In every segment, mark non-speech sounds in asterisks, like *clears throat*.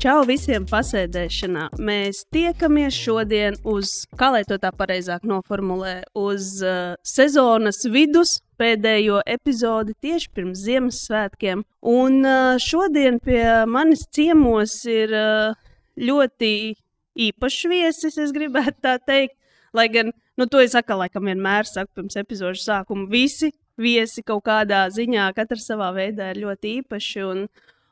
Čau visiem pasēdēšanā. Mēs tiekamies šodien uz, kā lai to tā pareizāk noformulē, uz uh, sezonas vidus pēdējo epizodi tieši pirms Ziemassvētkiem. Un uh, šodien pie manis ciemos ir uh, ļoti īpašs viesis, es gribētu tā teikt. Lai gan, nu, to es atkal laikam vienmēr saku pirms epizodes sākuma, visi viesi kaut kādā ziņā, katrs savā veidā ir ļoti īpaši. Un,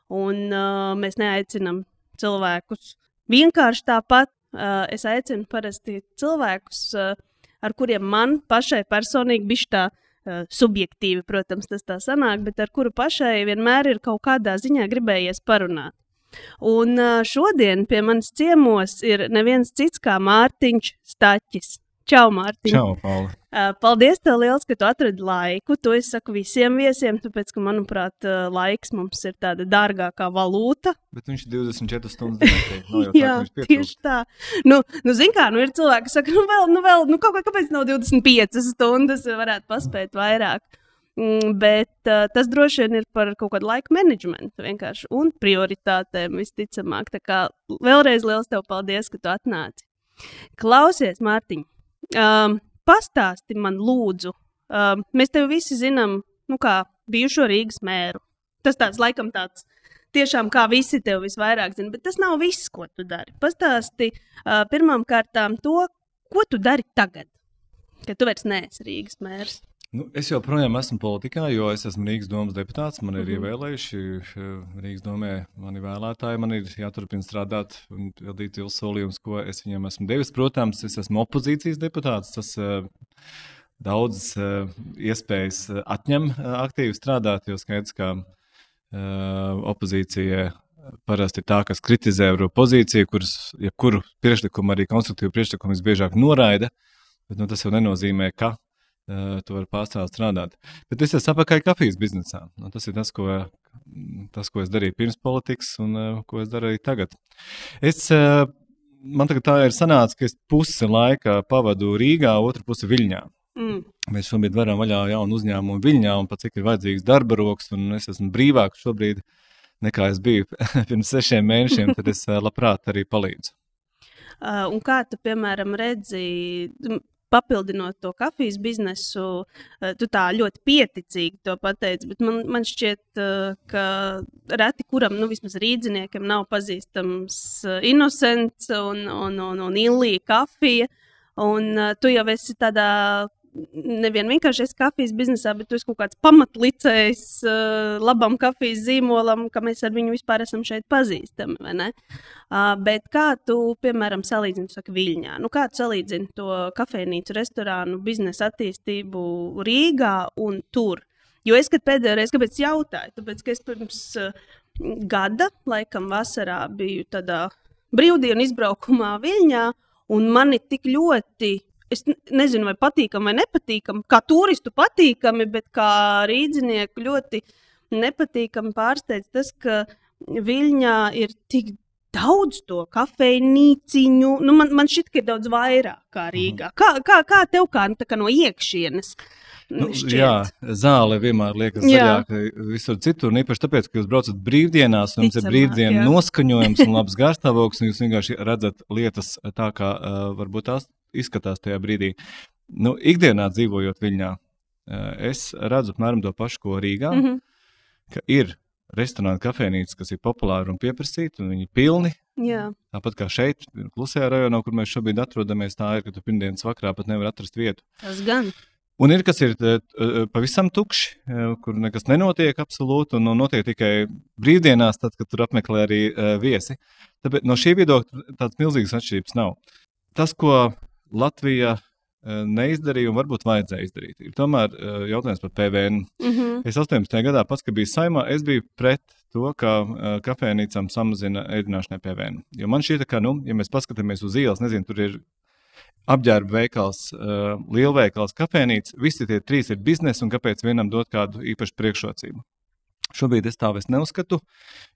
un uh, mēs neaicinām cilvēkus. Vienkārši tāpat uh, es aicinu parasti cilvēkus, uh, ar kuriem man pašai personīgi bija tā uh, subjektīvi, protams, tas tā sanāk, bet ar kuru pašai vienmēr ir kaut kādā ziņā gribējies parunāt. Un uh, šodien pie manis ciemos ir neviens cits kā Mārtiņš Staķis. Čau, Mārtiņ! Čau, Paula! Paldies, tev liels, ka tu atradi laiku. To es saku visiem viesiem, tāpēc, ka, manuprāt, laiks mums ir tāda dārgākā valūta. Bet viņš ir 24 stundas dienā. No, Jā, tā, tieši tā. Nu, nu zin kā, nu ir cilvēki, kas saka, nu vēl, nu vēl, nu kaut kā, kāpēc nav 25 stundas, varētu paspēt vairāk. Mm, bet uh, tas droši vien ir par kaut kādu laika menedžmentu vienkārši un prioritātēm visticamāk. Tā kā vēlreiz liels tev paldies, ka tu atnāci. Klausies, Mārtiņ! Um, pastāsti man, lūdzu, um, mēs tevi visi zinām, nu, kā bijušo Rīgas mēru. Tas tāds laikam tāds. Tiešām kā visi tevi visvairāk zina, bet tas nav viss, ko tu dari. Pastāsti uh, pirmām kārtām to, ko tu dari tagad, kad tu vairs neesi Rīgas mērs. Nu, es joprojām esmu politikā, jo es esmu Rīgas domas deputāts. Man ir mm -hmm. ievēlējuši eh, Rīgas domē mani vēlētāji. Man ir jāturpina strādāt un pildīt tos solījumus, ko es viņiem esmu devis. Protams, es esmu opozīcijas deputāts. Tas uh, daudzas uh, iespējas atņem uh, aktīvi strādāt, jo skaidrs, ka uh, opozīcija parasti ir tā, kas kritizē pozīciju, kuras jebkuru priekšlikumu, arī konstruktīvu priekšlikumu visbiežāk noraida. Bet nu, tas jau nenozīmē, ka tu vari pārstāvēt strādāt. Bet es esmu apakaļ kafijas biznesā. Nu, tas ir tas ko, tas, ko es darīju pirms politikas un uh, ko es daru arī tagad. Es, uh, man tagad tā ir sanācis, ka es pusi laika pavadu Rīgā, otru pusi Viļņā. Mm. Mēs šobrīd varam vaļā jaunu uzņēmumu Viļņā, un pat cik ir vajadzīgs darba rokas, un es esmu brīvāks šobrīd nekā es biju *laughs* pirms sešiem mēnešiem, tad es labprāt arī palīdzu. Un kā tu, piemēram, redzi, papildinot to kafijas biznesu, eh, tu tā ļoti pieticīgi to pateici. Man, man šķiet, eh, ka reti kuram, nu, vismaz rīzniekam, nav pazīstams eh, Innocents un, un, un, un Ilija kafija. Un tu jau esi tādā nevien vienkārši esi kafijas biznesā, bet tu esi kaut kāds pamatlicējs uh, labam kafijas zīmolam, ka mēs ar viņu vispār esam šeit pazīstami. Uh, bet kā tu, piemēram, salīdzini to Viļņā? Nu, kā tu salīdzini to kafejnīcu, restorānu, biznesa attīstību Rīgā un tur? Jo es pēdējo reizi, kāpēc jautāju, tāpēc, ka es pirms uh, gada, laikam, vasarā biju tādā brīvdienu izbraukumā Viļņā, un mani tik ļoti es nezinu, vai patīkami vai nepatīkami. Kā turistu patīkami, bet kā rīdzinieku ļoti nepatīkami pārsteidz tas, ka Viļņā ir tik daudz to kafejnīciņu. Nu, man, man šķiet, ka ir daudz vairāk kā Rīgā. Kā, kā, kā tev kā, nu, kā no iekšienes? Nu, šķiet. jā, zāle vienmēr liekas zaļāka visur citur. Īpaši tāpēc, ka jūs braucat brīvdienās, un jums ir brīvdienu jā. noskaņojums un labs garstāvoklis, un jūs vienkārši redzat lietas tā, kā uh, varbūt tās izskatās tajā brīdī. Nu, ikdienā dzīvojot Viņā, eh, es redzu apmēram to pašu, ko Rīgā. Mm -hmm. Ka ir restorāna kafejnīca, kas ir populāra un pieprasīta, un viņi ir pilni. Jā. Tāpat kā šeit, klusajā rajonā, kur mēs šobrīd atrodamies, tā ir, ka tu pirmdienas vakarā pat nevar atrast vietu. Tas gan. Un ir kas ir eh, eh, pavisam tukšs, kur nekas nenotiek absolūti, un notiek tikai brīvdienās, tad, kad tur apmeklē arī viesi. Tāpēc no šī viedokļa tādas milzīgas atšķirības nav. Tas, ko Latvija eh, neizdarīja un varbūt vajadzēja izdarīt. Ir tomēr eh, jautājums par PVN. Mm -hmm. Es 18. gadā pats, kad biju saimā, es biju pret to, ka uh, kafejnīcām samazina ēdināšanai PVN. Jo man šķiet, ka, nu, ja mēs paskatāmies uz ielas, nezinu, tur ir apģērba veikals, lielveikals, kafejnīca, visi tie trīs ir biznesi, un kāpēc vienam dot kādu īpašu priekšrocību? Šobrīd es tā vairs neuzskatu,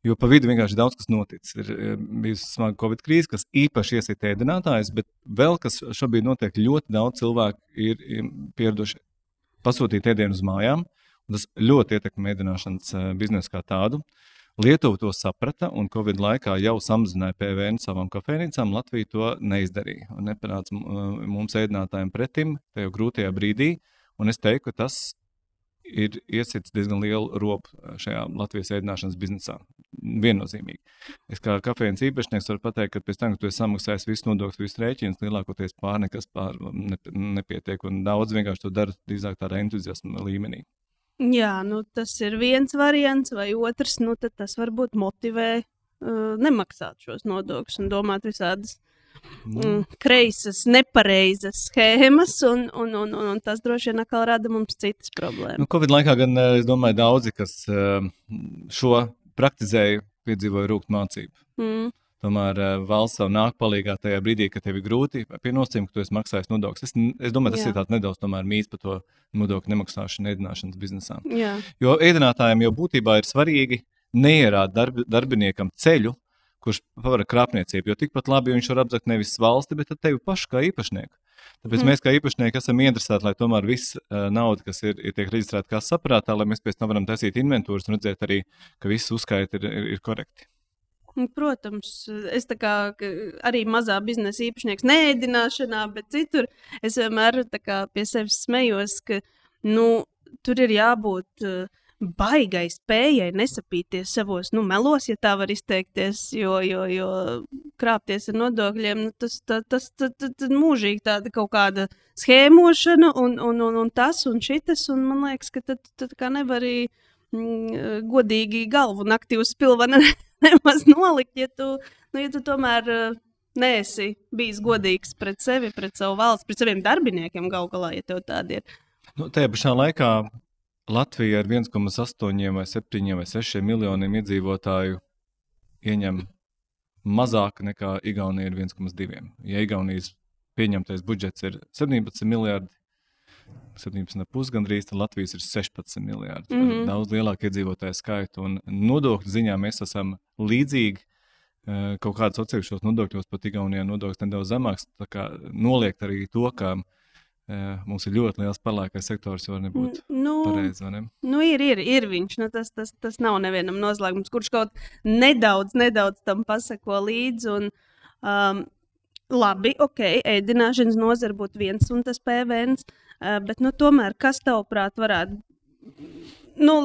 jo pa vidu vienkārši daudz kas noticis. Ir eh, bijusi smaga Covid krīze, kas īpaši iesita ēdinātājus, bet vēl kas šobrīd notiek, ļoti daudz cilvēku ir pieraduši pasūtīt ēdienu uz mājām. Tas ļoti ietekmē ēdināšanas eh, biznesu kā tādu. Lietuva to saprata un Covid laikā jau samazināja PVN savām kafejnīcām. Latvija to neizdarīja un nepanāca mums ēdinātājiem pretim tajā grūtajā brīdī. Un es teiktu, ka tas ir iesits diezgan lielu robu šajā Latvijas ēdināšanas biznesā. Viennozīmīgi. Es kā kafejnīcas īpašnieks varu pateikt, ka pēc tam, kad tu esi samaksājis visu nodokļus, visu rēķinu, lielākoties pār nekas pār ne, nepietiek. Un daudz vienkārši to dara drīzāk tādā entuziasma līmenī. Jā, nu, tas ir viens variants, vai otrs, nu, tas varbūt motivē uh, nemaksāt šos nodokļus un domāt visādas nu. Mm, kreisas, nepareizas schēmas, un, un, un, un, un tas droši vien atkal rada mums citas problēmas. Nu, Covid laikā gan, uh, es domāju, daudzi, kas uh, šo praktizēja, piedzīvoja rūkt mācību. Mm. Tomēr uh, valsts jau nāk palīdzīgā tajā brīdī, kad tev ir grūti, pie nosacījuma, ka tu esi maksājis nodokļus. Es, es domāju, tas Jā. ir tāds nedaudz mīts par to nodokļu nemaksāšanu ēdināšanas biznesā. Jā. Jo ēdinātājiem jau būtībā ir svarīgi neierāt darb, darbiniekam ceļu, kurš pavara krāpniecību. Jo tikpat labi viņš var apzakt nevis valsti, bet tevi pašu kā īpašnieku. Tāpēc mm. mēs, kā īpašnieki, esam interesēti, lai tomēr viss uh, nauda, kas ir, ir tiek reģistrēta kā saprātā, lai mēs pēc tam varam taisīt inventūras un redzēt arī, ka viss uzskaita ir, ir, ir korekti. Protams, es kā, arī mazā biznesa īpašnieks, neēdināšanā, bet citur es vienmēr kā, pie sevis smējos, ka nu, tur ir jābūt uh, baigai spējai nesapīties savos nu, melos, ja tā var izteikties, jo, jo, jo krāpties ar nodokļiem, nu, tas, tā, tas, tas, tas, tas mūžīgi tāda kaut kāda schēmošana un, un, un, un tas un šitas, un man liekas, ka tad, tad kā nevar arī mm, godīgi galvu naktī uz pilvena *laughs* nemaz nolikt, ja tu, nu, ja tu tomēr uh, neesi bijis godīgs pret sevi, pret savu valsts, pret saviem darbiniekiem galu galā, ja tev tādi ir. Nu, tajā pašā laikā Latvija ar 1,8 vai 7 vai 6 miljoniem iedzīvotāju ieņem mazāk nekā Igaunija ir 1,2. Ja Igaunijas pieņemtais budžets ir 17 miljardi, 17,5 gandrīz, tad Latvijas ir 16 miljardi. Mm -hmm. Daudz lielāku iedzīvotāju skaitu. Un nodokļu ziņā mēs esam līdzīgi. Eh, kaut kādos atsevišķos nodokļos pat Igaunijā nodoklis nedaudz zemāks. Tā kā noliegt arī to, ka uh, mums ir ļoti liels pelēkais sektors, var nebūt nu, pareizi. Ne? Nu, ir, ir, ir viņš. Nu, tas, tas, tas nav nevienam noslēgums, kurš kaut nedaudz, nedaudz tam pasako līdzi. Un, um, labi, ok, ēdināšanas nozara būtu viens un tas PVN. Uh, bet, nu, tomēr, kas tavuprāt varētu nu,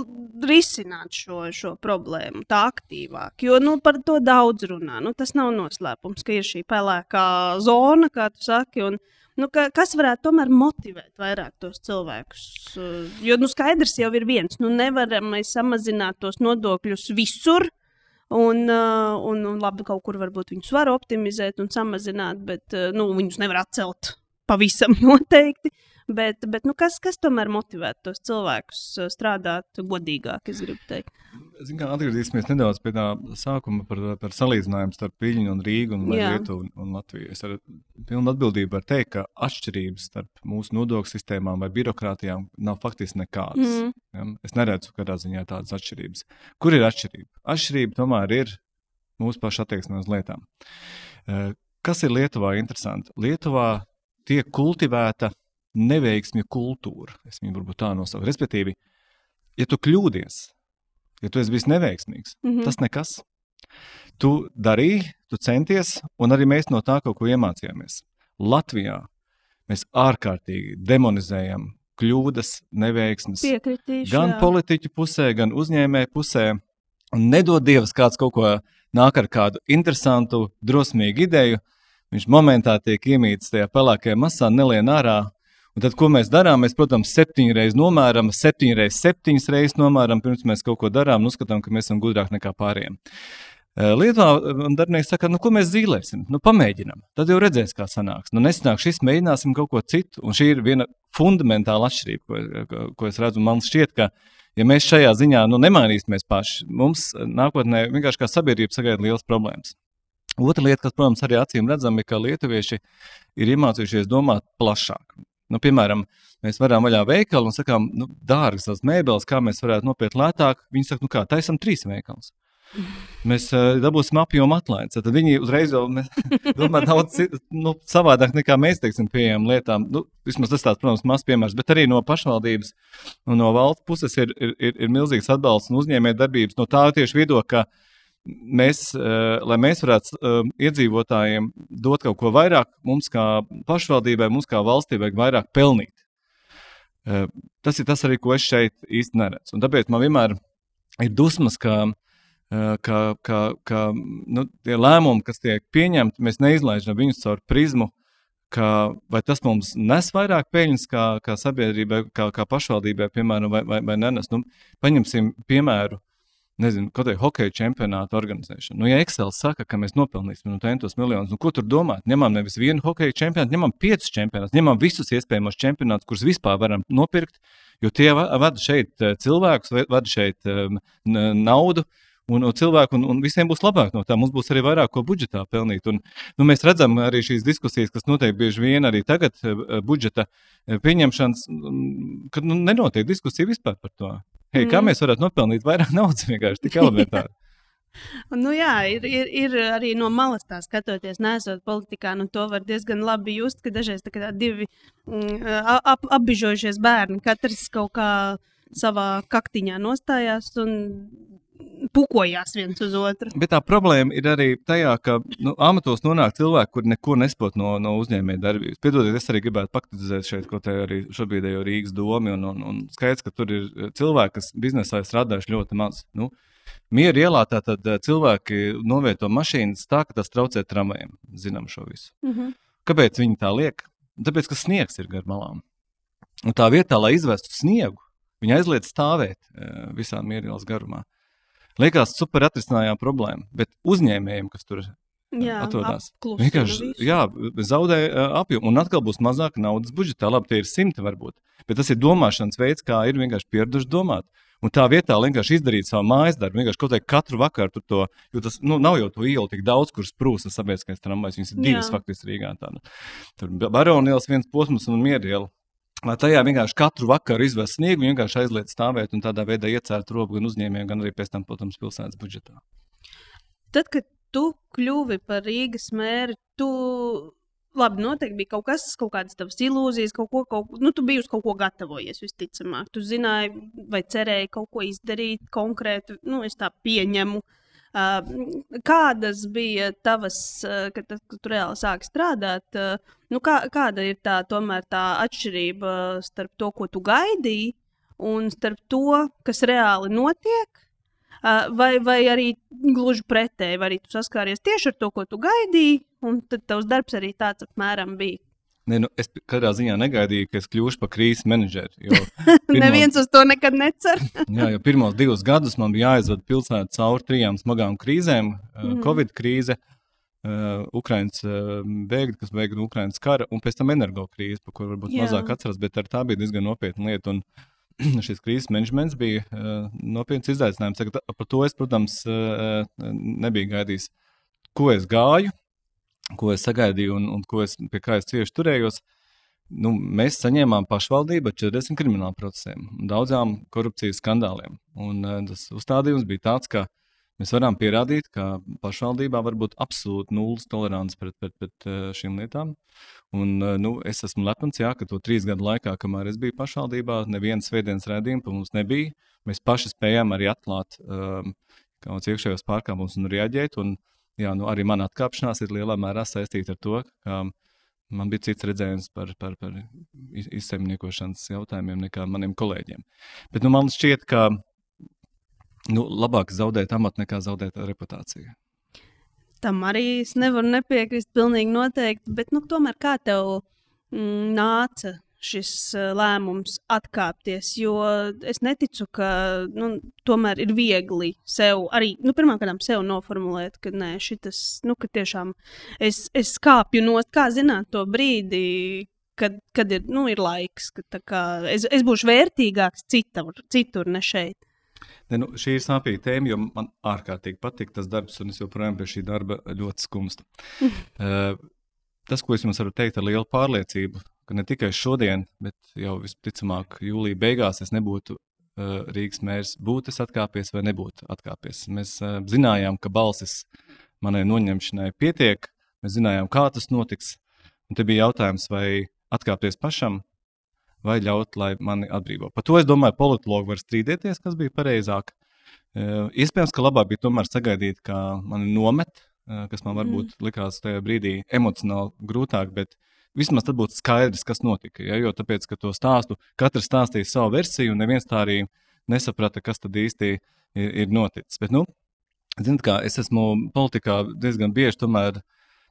risināt šo, šo problēmu tā aktīvāk? Jo nu, par to daudz runā. Nu, tas nav noslēpums, ka ir šī pelēkā zona, kā tu saki. Un, nu, ka, kas varētu tomēr motivēt vairāk tos cilvēkus? Eh, jo nu, skaidrs jau ir viens, nu nevaram mēs samazināt tos nodokļus visur. Un, uh, un, un labi, kaut kur varbūt viņus var optimizēt un samazināt, bet uh, nu, viņus nevar atcelt pavisam *laughs* noteikti. Bet, bet nu, kas, kas tomēr motivētu tos cilvēkus uh, strādāt godīgāk, es gribu teikt? Zin, kā, atgriezīsimies nedaudz pie tā sākuma par, par salīdzinājumu starp Viļņu un Rīgu un Lietuvu un, un Latviju. Es ar pilnu atbildību varu teikt, ka atšķirības starp mūsu nodokļu sistēmām vai birokrātijām nav faktiski nekādas. Mm. Ja? Es neredzu kādā ziņā tādas atšķirības. Kur ir atšķirība? Atšķirība tomēr ir mūsu pašu attieksme uz lietām. Uh, kas ir Lietuvā interesanti? Lietuvā tiek kultivēta neveiksmju kultūra. Es viņu varbūt tā nosaucu. Respektīvi, ja tu kļūdies, ja tu esi bijis neveiksmīgs, mm -hmm. tas nekas. Tu darīji, tu centies, un arī mēs no tā kaut ko iemācījāmies. Latvijā mēs ārkārtīgi demonizējam kļūdas, neveiksmes. Piekritīšu, gan jā. politiķu pusē, gan uzņēmēju pusē. Un nedod Dievs, kāds kaut ko nāk ar kādu interesantu, drosmīgu ideju. Viņš momentā tiek iemīts tajā pelēkajā masā, nelien ārā, Un tad, ko mēs darām? Mēs, protams, septiņreiz nomēram, septiņreiz septiņas reizes nomēram, pirms mēs kaut ko darām un uzskatām, ka mēs esam gudrāki nekā pārējiem. Lietuvā darbinieks saka, nu, ko mēs zīmēsim, nu, pamēģinām. Tad jau redzēs, kā sanāks. Nu, nesanāk šis, mēģināsim kaut ko citu. Un šī ir viena fundamentāla atšķirība, ko, ko, ko es redzu. Man šķiet, ka, ja mēs šajā ziņā nu, nemainīsimies paši, mums nākotnē vienkārši kā sabiedrība sagaida liels problēmas. Otra lieta, kas, protams, arī acīm redzama, ir, ka lietuvieši ir iemācījušies domāt plašāk. Nu, piemēram, mēs varam vaļā veikalu un sakām, nu, dārgas tās mēbeles, kā mēs varētu nopirkt lētāk. Viņi saka, nu kā, taisam trīs veikalus. Mēs uh, dabūsim apjomu atlaides. Tad viņi uzreiz jau *laughs* domā daudz nu, savādāk nekā mēs teiksim pieejam lietām. Nu, vismaz tas tāds, protams, mazs piemērs, bet arī no pašvaldības un no valsts puses ir, ir, ir, ir milzīgs atbalsts un uzņēmē darbības no tā tieši viedokļa, ka mēs, uh, lai mēs varētu uh, iedzīvotājiem dot kaut ko vairāk, mums kā pašvaldībai, mums kā valstī vajag vairāk pelnīt. Uh, tas ir tas arī, ko es šeit īsti neredzu. Un tāpēc man vienmēr ir dusmas, ka ka, ka, ka nu, tie lēmumi, kas tiek pieņemti, mēs neizlaižam viņus caur prizmu, ka, vai tas mums nes vairāk peļņas kā, kā sabiedrībai, kā, kā pašvaldībai, piemēram, vai, vai, vai nenes. Nu, paņemsim piemēru. Nezinu, kaut kāda hokeja čempionāta organizēšana. Nu, ja Excel saka, ka mēs nopelnīsim no nu, centos miljonus, nu, ko tur domāt? Ņemam nevis vienu hokeja čempionātu, ņemam piecus čempionātus, ņemam visus iespējamos čempionātus, kurus vispār varam nopirkt, jo tie vada šeit cilvēkus, vada šeit um, naudu. Uh, un, un cilvēku, un, un visiem būs labāk no tā. Mums būs arī vairāk ko budžetā pelnīt. Un, nu, mēs redzam arī šīs diskusijas, kas notiek bieži vien arī tagad, eh, budžeta eh, pieņemšanas, kad nu, nenotiek diskusija vispār par to. Hey, mm. Kā mēs varētu nopelnīt vairāk *laughs* naudas vienkārši tik elementāri? *laughs* Nu, jā, ir, ir, ir arī no malas tā skatoties, nesot politikā. Nu, to var diezgan labi just, ka dažreiz tā kā divi mm, ap, apbižojušies bērni, katrs kaut kā savā kaktiņā nostājās un pukojās viens uz otru. Bet tā problēma ir arī tajā, ka nu, amatos nonāk cilvēki, kuri neko nespēj no, no uzņēmēja darbības. Piedodiet, es arī gribētu paktizēt šeit, ko te arī šobrīd ir Rīgas doma. Un, un, un skaidrs, ka tur ir cilvēki, kas biznesā ir strādājuši ļoti maz. Nu, Mieru ielā tātad eh, cilvēki novieto mašīnas tā, ka tas traucē tramvajiem. Zinām šo visu. Mm -hmm. Kāpēc viņi tā liek? Tāpēc, ka sniegs ir gar malām. Un tā vietā, lai izvestu sniegu, viņi aizliedz stāvēt eh, visā mierīgās garumā. Liekas, super atrisinājām problēmu, bet uzņēmējiem, kas tur Jā, atrodas. Vienkārši jā, zaudē uh, apjomu, un atkal būs mazāk naudas budžetā. Labi, tie ir simti varbūt, bet tas ir domāšanas veids, kā ir vienkārši pieraduši domāt. Un tā vietā vienkārši izdarīt savu mājas darbu, vienkārši kaut kā katru vakaru to, jo tas nu, nav jau to ielu tik daudz, kur sprūsta sabiedriskais tramvajs. Viņas ir divas faktiski Rīgā. Tāda. Tur Baronielas viens posms un Mieriela Lai tajā vienkārši katru vakaru izvest sniegu, vienkārši aizliet stāvēt un tādā veidā iecērt robu gan uzņēmējiem, gan arī pēc tam, protams, pilsētas budžetā. Tad, kad tu kļuvi par Rīgas mēri, tu labi, noteikti bija kaut kas, kaut kādas tavas ilūzijas, kaut ko, kaut, nu, tu biji uz kaut ko gatavojies, visticamāk. Tu zināji, vai cerēji kaut ko izdarīt konkrēti, nu, es tā pieņemu. Uh, Kādas bija tavas, kad, kad tu reāli sāki strādāt? Nu, kā, kāda ir tā, tomēr, tā atšķirība starp to, ko tu gaidīji, un starp to, kas reāli notiek? Vai, vai arī gluži pretēji, vai arī tu saskāries tieši ar to, ko tu gaidīji, un tad tavs darbs arī tāds apmēram bija. Ne, nu, es katrā ziņā negaidīju, ka es kļūšu par krīzes menedžeru. *laughs* Pirmos, Neviens uz to nekad necer. *laughs* jā, jo pirmos divus gadus man bija jāizvada pilsēta cauri trijām smagām krīzēm. Mm. Covid krīze, uh, Ukraiņas uh, bēgļi, kas bēga no Ukraiņas kara, un pēc tam energo krīze, par kuru varbūt jā. mazāk atceras, bet tā bija diezgan nopietna lieta. Un, *clears throat* šis krīzes menedžments bija uh, nopietns izaicinājums. Par to es, protams, uh, nebiju gaidījis, ko es gāju ko es sagaidīju un, un ko es, pie kā es cieši turējos, nu, mēs saņēmām pašvaldību ar 40 kriminālu procesiem daudzām korupcijas skandāliem. Un, uh, tas uzstādījums bija tāds, ka mēs varam pierādīt, ka pašvaldībā var būt absolūti nulles tolerants pret, pret, pret uh, šīm lietām. Un, uh, nu, es esmu lepns, jā, ka to trīs gadu laikā, kamēr es biju pašvaldībā, nevienas svētdienas redzējuma pa mums nebija. Mēs paši spējām arī atklāt um, kādus iekšējos pārkāpumus un reaģēt. Un, uh, jā, nu, arī mana atkāpšanās ir lielā mērā saistīta ar to, ka man bija cits redzējums par, par, par izsaimniekošanas jautājumiem nekā maniem kolēģiem. Bet nu, man šķiet, ka nu, labāk zaudēt amatu nekā zaudēt reputāciju. Tam arī es nevaru nepiekrist. Pilnīgi noteikti. Bet, nu, tomēr kā tev mm, nāca šis lēmums atkāpties, jo es neticu, ka nu, tomēr ir viegli sev arī, nu, pirmkārt, sev noformulēt, ka nē, šitas, nu, ka tiešām es, es kāpju no, kā zināt to brīdi, kad, kad ir, nu, ir laiks, ka kā, es, es būšu vērtīgāks citur, citur ne šeit. Ne, nu, šī ir sāpīga tēma, jo man ārkārtīgi patīk tas darbs, un es joprojām pie šī darba ļoti skumstu. *laughs* uh, tas, ko es jums varu teikt ar lielu pārliecību, ka ne tikai šodien, bet jau visticamāk, jūlijā beigās es nebūtu uh, Rīgas mērs būtu atkāpies vai nebūtu atkāpies. Mēs uh, zinājām, ka balsis manai noņemšanai pietiek, mēs zinājām, kā tas notiks. Un te bija jautājums, vai atkāpties pašam, vai ļaut, lai mani atbrīvo. Par to es domāju, politologi var strīdēties, kas bija pareizāk. Uh, iespējams, ka labāk bija tomēr sagaidīt, ka mani nomet, uh, kas man varbūt mm. likās tajā brīdī emocionāli grūtāk, bet vismaz tad būtu skaidrs, kas notika. Ja? Jo tāpēc, ka to stāstu katrs stāstīja savu versiju, un neviens tā arī nesaprata, kas tad īsti ir, ir noticis. Bet, nu, zinot, kā es esmu politikā diezgan bieži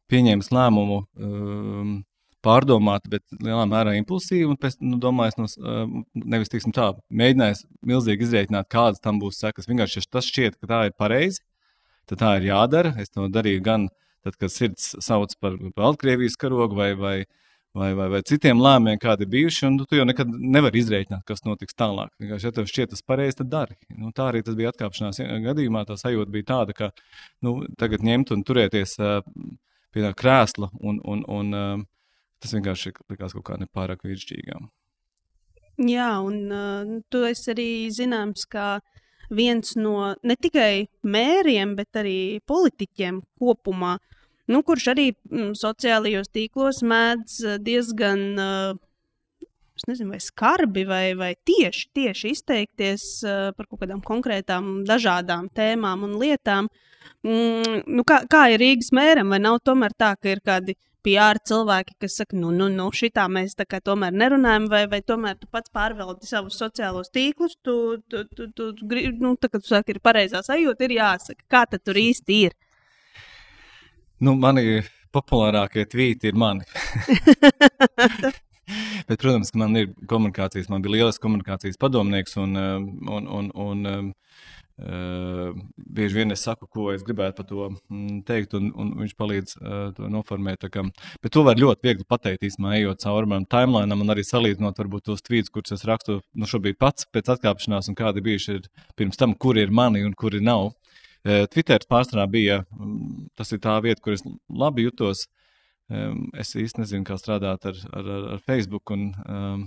pieņēmis lēmumu. Um, pārdomāti, bet lielā mērā impulsīvi. Un pēc tam nu, domājis, no, uh, nevis tā, mēģinājis milzīgi izreikināt, kādas tam būs sekas. Vienkārši tas šķiet, ka tā ir pareizi, tad tā ir jādara. Es to darīju gan tad, kad sirds sauc par Baltkrievijas karogu vai, vai, vai, vai, vai citiem lēmumiem, kādi ir bijuši. Un tu jau nekad nevari izreikināt, kas notiks tālāk. Ja tev šķiet tas pareizi, tad dari. Nu, tā arī tas bija atkāpšanās gadījumā. Tā sajūta bija tāda, ka nu, tagad ņemt un turēties uh, pie tā krēsla un, un, un uh, Tas vienkārši likās kaut kā nepārāk vīrišķīgām. Jā, un uh, tu esi arī zināms, kā viens no ne tikai mēriem, bet arī politiķiem kopumā, nu, kurš arī mm, sociālajos tīklos mēdz diezgan, uh, nezinu, vai skarbi vai, vai tieši, tieši izteikties uh, par kaut kādām konkrētām, dažādām tēmām un lietām. Mm, nu, kā, kā ir Rīgas mēram, vai nav tomēr tā, ka ir kādi PR cilvēki, kas saka, nu, nu, nu šitā mēs tā kā tomēr nerunājam, vai, vai tomēr tu pats pārvaldi savus sociālos tīklus, tu, tu, tu, tu, tu nu, tā kā tu saki, ir pareizā sajūta, ir jāsaka, kā tad tur *laughs* īsti ir. Nu, mani populārākie tvīti ir mani. *laughs* Bet, protams, man ir komunikācijas, man bija lielas komunikācijas padomnieks un, un, un, un Uh, bieži vien es saku, ko es gribētu par to mm, teikt, un, un viņš palīdz uh, to noformēt. Kā, bet to var ļoti viegli pateikt, īstenībā, ejot cauri manam timelinam, un arī salīdzinot varbūt tos tvītus, kurus es rakstu nu, šobrīd pats pēc atkāpšanās, un kādi bijuši ir pirms tam, kuri ir mani un kuri nav. Uh, Twitter pārsvarā bija um, tas ir tā vieta, kur es labi jutos. Es īsti nezinu, kā strādāt ar, ar, ar Facebook. Un, um,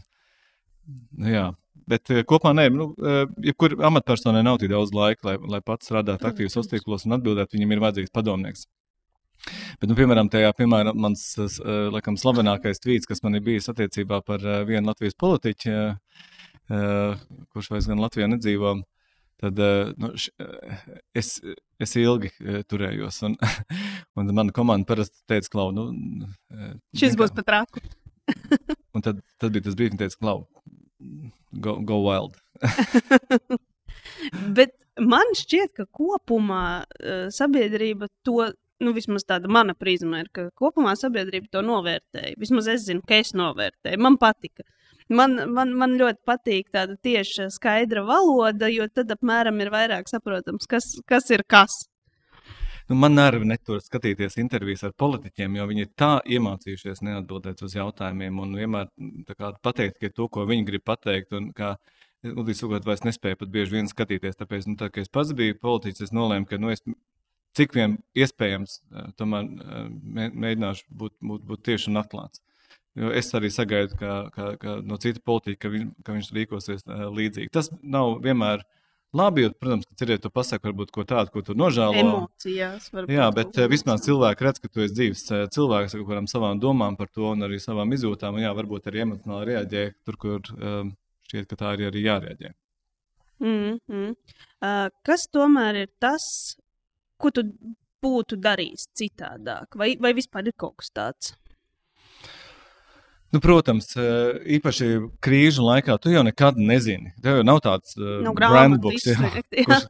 jā, Bet uh, kopumā nē, nu, uh, jebkur amatpersonai nav tik daudz laika, lai, lai pats strādātu aktīvi sociālos tīklos un atbildētu. Viņam ir vajadzīgs padomnieks. Bet, nu, piemēram, tajā, piemēram, mans uh, laikam, slavenākais tvīts, kas man ir bijis attiecībā par uh, vienu Latvijas politiķu, uh, kurš vairs gan Latvijā nedzīvo, tad uh, nu, š, uh, es, es ilgi uh, turējos. Un, *laughs* un mana komanda parasti teica, Klau, nu, uh, šis būs pat raku. *laughs* un tad, tad bija tas brīdis, kad teica, Klau, go, go wild. *laughs* Bet man šķiet, ka kopumā uh, sabiedrība to, nu, vismaz tāda mana prizma ir, ka kopumā sabiedrība to novērtēja. Vismaz es zinu, ka es novērtēju. Man patika. Man, man, man ļoti patīk tāda tieša, skaidra valoda, jo tad apmēram ir vairāk saprotams, kas, kas ir kas. Nu, man nervi netur skatīties intervijas ar politiķiem, jo viņi ir tā iemācījušies neatbildēt uz jautājumiem un vienmēr kā, pateikt to, ko viņi grib pateikt. Un, kā, Ludvīgs Ugots vairs nespēja pat bieži vien skatīties. Tāpēc, nu, tā, kad es pats biju politiķis, es nolēmu, ka nu, es, cik vien iespējams, eh, tomēr eh, mēģināšu būt, būt, būt tieši un atklāts. Jo es arī sagaidu ka, ka, ka no cita politiķa, ka, viņ, ka viņš rīkosies uh, līdzīgi. Tas nav vienmēr Labi, jo, protams, ka cerēt, tu pasaki varbūt ko tādu, ko tu nožēlo. Emocijās. Jā, bet uh, vismaz cilvēki redz, ka tu esi dzīves uh, cilvēks ar kādām savām domām par to un arī savām izjūtām. Un jā, varbūt arī emocionāli reaģē tur, kur um, šķiet, ka tā arī, arī jārēģē. Mm -hmm. uh, kas tomēr ir tas, ko tu būtu darījis citādāk? Vai, vai vispār ir kaut kas tāds? Nu, protams, īpaši krīžu laikā tu jau nekad nezini. Tev jau nav tāds no brandbooks,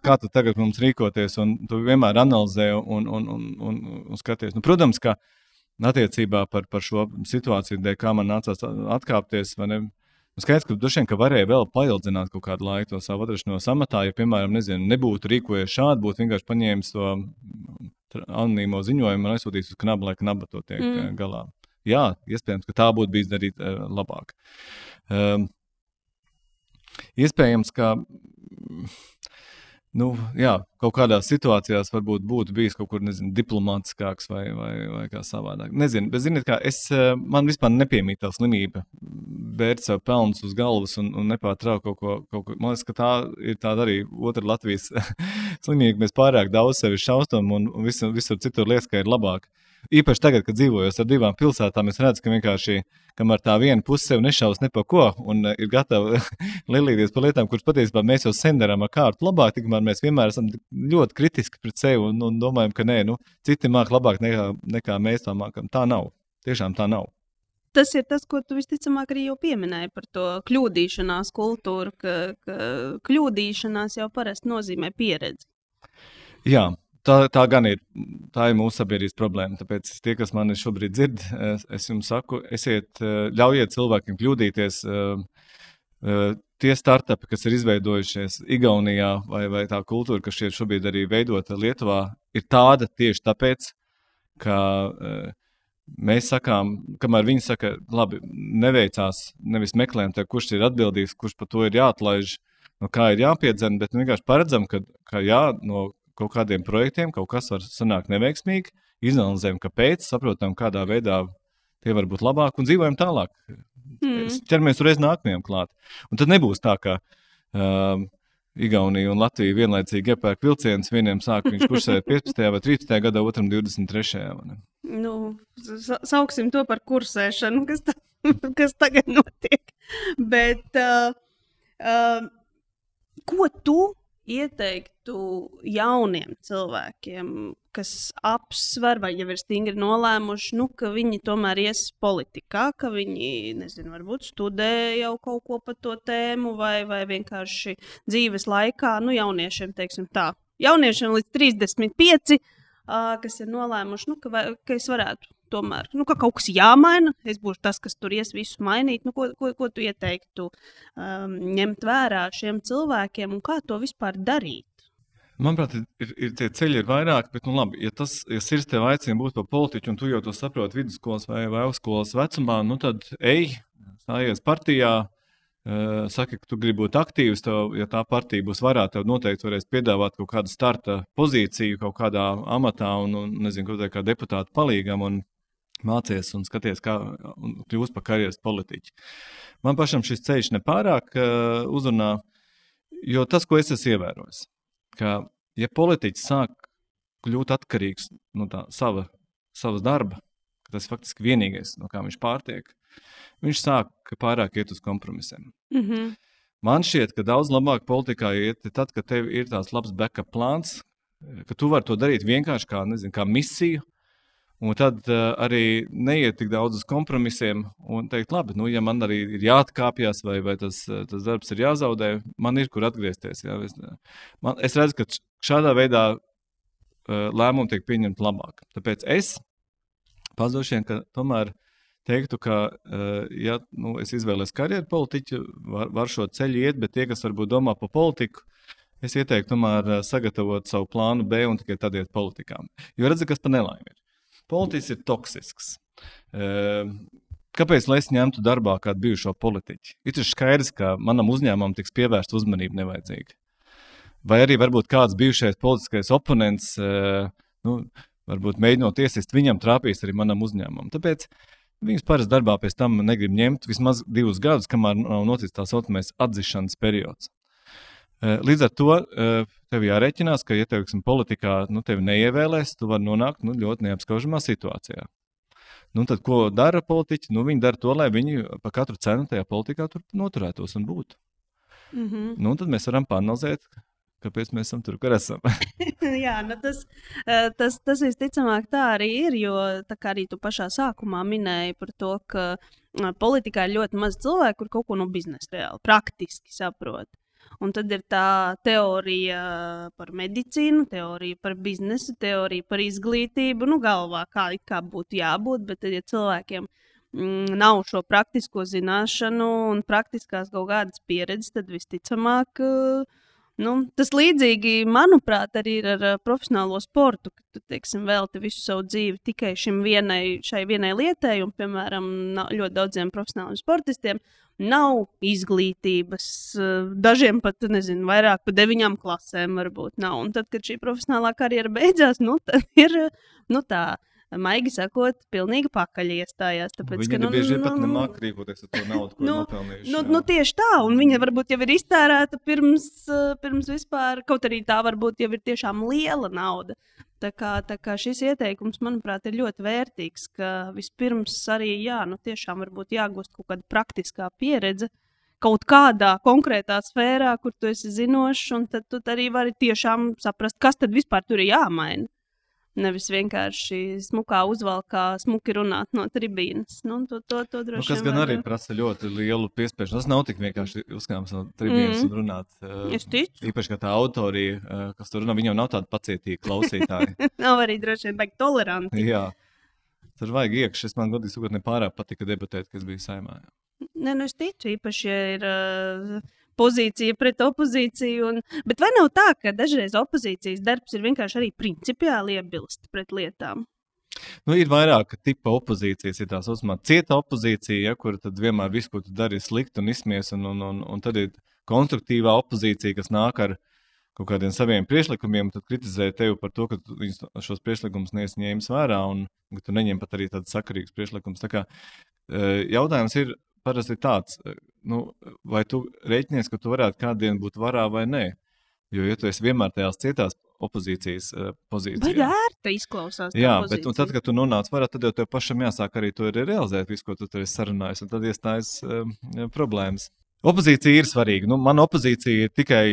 kā tu tagad mums rīkoties, un tu vienmēr analizē un, un, un, un, un skaties. Nu, protams, ka attiecībā par, par šo situāciju, dēļ, kā man nācās atkāpties, ne, nu, skaidrs, ka droši vien ka varēja vēl paildzināt kaut kādu laiku to savu atrašanos amatā, ja, piemēram, nezinu, nebūtu rīkojies šādi, būtu vienkārši paņēmis to anonīmo ziņojumu un aizsūtījis uz knabu, lai knaba to tiek mm. galā jā, iespējams, ka tā būtu bijis darīt uh, labāk. Um, iespējams, ka nu, jā, kaut kādās situācijās varbūt būtu bijis kaut kur nezinu, diplomātiskāks vai, vai, vai kā savādāk. Nezinu, bet ziniet, kā es, eh, man vispār nepiemīt tā slimība bērt sev pelnus uz galvas un, un nepārtraukt kaut ko, kaut ko. Man liekas, ka tā ir tāda arī otra Latvijas *laughs* slimība. Mēs pārāk daudz sevi šausmam un, un visur, visur citur liekas, ka ir labāk. Īpaši tagad, kad dzīvojot ar divām pilsētām, es redzu, ka vienkārši kamēr tā viena puse sev nešaus ne par ko un ir gatava *laughs* lielīties par lietām, kuras patiesībā mēs jau sen darām ar kārtu labāk, tikmēr mēs vienmēr esam ļoti kritiski pret sevi un, un domājam, ka nē, nu, citi māk labāk nekā, nekā mēs to mākam. Tā nav. Tiešām tā nav. Tas ir tas, ko tu visticamāk arī jau pieminēji par to kļūdīšanās kultūru, ka, ka kļūdīšanās jau parasti nozīmē pieredzi. Jā, tā, tā gan ir. Tā ir mūsu sabiedrības problēma. Tāpēc tie, kas mani šobrīd dzird, es jums saku, esiet, ļaujiet cilvēkiem kļūdīties. Tie startupi, kas ir izveidojušies Igaunijā, vai, vai tā kultūra, kas šobrīd arī veidota Lietuvā, ir tāda tieši tāpēc, ka Mēs sakām, kamēr viņi saka, labi, neveicās, nevis meklējam, te, kurš ir atbildīgs, kurš par to ir jāatlaiž, no kā ir jāpiedzen, bet vienkārši paredzam, ka, ka jā, no kaut kādiem projektiem kaut kas var sanākt neveiksmīgi, izanalizējam, kāpēc, saprotam, kādā veidā tie var būt labāk un dzīvojam tālāk. Mm. Ķeramies uzreiz nākamajam klāt. Un tad nebūs tā, ka uh, Igaunija un Latvija vienlaicīgi iepērk vilcienus. Vienam sāk viņš kursēt *laughs* 15. vai 13. gadā, otram 23. Nu, sauksim to par kursēšanu, kas, ta, *laughs* kas tagad notiek. Bet, uh, uh, ko tu ieteiktu jauniem cilvēkiem, kas apsver vai jau ir stingri nolēmuši, nu, ka viņi tomēr ies politikā, ka viņi, nezinu, varbūt studē jau kaut ko par to tēmu, vai, vai vienkārši dzīves laikā, nu, jauniešiem, teiksim tā, jauniešiem līdz 35, uh, kas ir nolēmuši, nu, ka, vai, ka es varētu tomēr nu, ka kaut kas jāmaina. Es būšu tas, kas tur ies visu mainīt. Nu, ko, ko, ko tu ieteiktu um, ņemt vērā šiem cilvēkiem un kā to vispār darīt? Manuprāt, ir, ir tie ceļi ir vairāk, bet, nu, labi, ja tas ja sirds tev aicina būt par politiķu, un tu jau to saproti vidusskolas vai, vai augstskolas vecumā, nu, tad ej, stājies partijā, uh, saki, ka tu gribi būt aktīvs. Tev, ja tā partija būs vairāk, tev noteikti varēs piedāvāt kaut kādu starta pozīciju, kaut kādā amatā, un, un nezinu, kaut kā deputāta palīgam. Un, mācies un skaties, kā kļūst par karjeras politiķu. Man pašam šis ceļš nepārāk uh, uzrunā, jo tas, ko es esmu ievērojis, ka, ja politiķis sāk kļūt atkarīgs no tā sava, savas darba, tas ir faktiski vienīgais, no kā viņš pārtiek, viņš sāk pārāk iet uz kompromisiem. Mm -hmm. Man šķiet, ka daudz labāk politikā iet tad, kad tev ir tāds labs backup plāns, ka tu vari to darīt vienkārši kā, nezinu, kā misiju, Un tad uh, arī neiet tik daudz uz kompromisiem un teikt, labi, nu, ja man arī ir jāatkāpjas vai, vai tas, eh, tas darbs ir jāzaudē, man ir kur atgriezties. Jā. Es, man, es redzu, ka šādā veidā uh, lēmumi tiek pieņemti labāk. Tāpēc es pazušiem, ka tomēr teiktu, ka, uh, ja nu, es izvēlos karjeru politiķu, var, var šo ceļu iet, bet tie, kas varbūt domā par politiku, es ieteiktu tomēr sagatavot savu plānu B un tikai tad iet politikā. Jo redzu, kas par nelaimi ir. Politiķis ir toksisks. Ehm, kāpēc lai es ņemtu darbā kādu bijušo politiķu? Ir skaidrs, ka manam uzņēmumam tiks pievērsta uzmanība nevajadzīga. Vai arī varbūt kāds bijušais politiskais oponents, ehm, nu, varbūt mēģinot iesist, viņam trāpīs arī manam uzņēmumam. Tāpēc viņus parasti darbā pēc tam negrib ņemt vismaz divus gadus, kamēr nav noticis tā saucamais atzīšanas periods. Eh, līdz ar to eh, tev jārēķinās, ka, ja teiksim, politikā nu, tevi neievēlēs, tu vari nonākt nu, ļoti neapskaužamā situācijā. Nu, tad, ko dara politiķi? Nu, viņi dara to, lai viņi par katru cenu tajā politikā noturētos un būtu. Mm -hmm. nu, tad mēs varam panelizēt, kāpēc mēs esam tur, kur esam. *laughs* *laughs* Jā, nu tas, eh, tas, tas visticamāk tā arī ir, jo tā kā arī tu pašā sākumā minēji par to, ka politikā ir ļoti maz cilvēku, kur kaut ko no biznesa reāli praktiski saprot. Un tad ir tā teorija par medicīnu, teorija par biznesu, teorija par izglītību. Nu, galvā kā, kā būtu jābūt, bet tad, ja cilvēkiem mm, nav šo praktisko zināšanu un praktiskās kaut kādas pieredzes, tad visticamāk. Nu, tas līdzīgi, manuprāt, arī ir ar profesionālo sportu, ka tu teiksim, velti visu savu dzīvi tikai vienai, šai vienai lietai, un, piemēram, ļoti daudziem profesionāliem sportistiem nav izglītības, dažiem pat, nezinu, vairāk par deviņām klasēm varbūt nav. Un tad, kad šī profesionālā karjera beidzās, nu, tad ir nu, tā. Maigi sakot, pilnīgi pakaļ iestājās. Tāpēc, Viņi ka, nu, bieži nu, pat nemāk rīkoties ar to naudu, ko nu, nopelnījuši. Nu, nu, tieši tā, un viņa varbūt jau ir iztērēta pirms, pirms vispār, kaut arī tā varbūt jau ir tiešām liela nauda. Tā kā, tā kā šis ieteikums, manuprāt, ir ļoti vērtīgs, ka vispirms arī jā, nu, tiešām varbūt jāgūst kaut kāda praktiskā pieredze kaut kādā konkrētā sfērā, kur tu esi zinošs, un tad tu arī vari tiešām saprast, kas tad vispār tur ir jāmaina. Nevis vienkārši smukā uzvalkā, smuki runāt no tribīnes. Nu, to, to, to nu, kas gan arī prasa ļoti lielu piespiedu. Tas nav tik vienkārši uzkāpt no tribīnes mm. un runāt. Uh, es ticu. Īpaši, ka tā autorija, uh, kas tur runā, viņam nav tāda pacietīga klausītāja. *laughs* nav arī droši vien baigi toleranti. Jā. Tur vajag iekšā. Es man godīgi sakot, nepārāk patika debatēt, kas bija saimā. Nē, nu es ticu, īpaši, ja ir. Uh, pozīcija pret opozīciju. Un, bet vai nav tā, ka dažreiz opozīcijas darbs ir vienkārši arī principiāli iebilst pret lietām? Nu, ir vairāk tipa opozīcijas, ir tā saucamā cieta opozīcija, ja, kur vienmēr viss, ko tu dari, ir slikti un izsmies, un, un, un, un tad ir konstruktīvā opozīcija, kas nāk ar kaut kādiem saviem priekšlikumiem, tad kritizē tevi par to, ka tu šos priekšlikumus neesi ņēmis vērā, un ka tu neņem pat arī tādus sakarīgus priekšlikumus. Tā kā, e, jautājums ir parasti tāds, nu, vai tu rēķinies, ka tu varētu kādien būt varā vai nē. Jo, ja tu esi vienmēr tajās cietās opozīcijas uh, pozīcijā, tad ērta izklausās. Jā, bet nu, tad, kad tu nonāc varā, tad jau tev pašam jāsāk arī to arī realizēt, visu, ko tu tur esi sarunājis, un tad iestājas uh, problēmas. Opozīcija ir svarīga. Nu, man opozīcija ir tikai,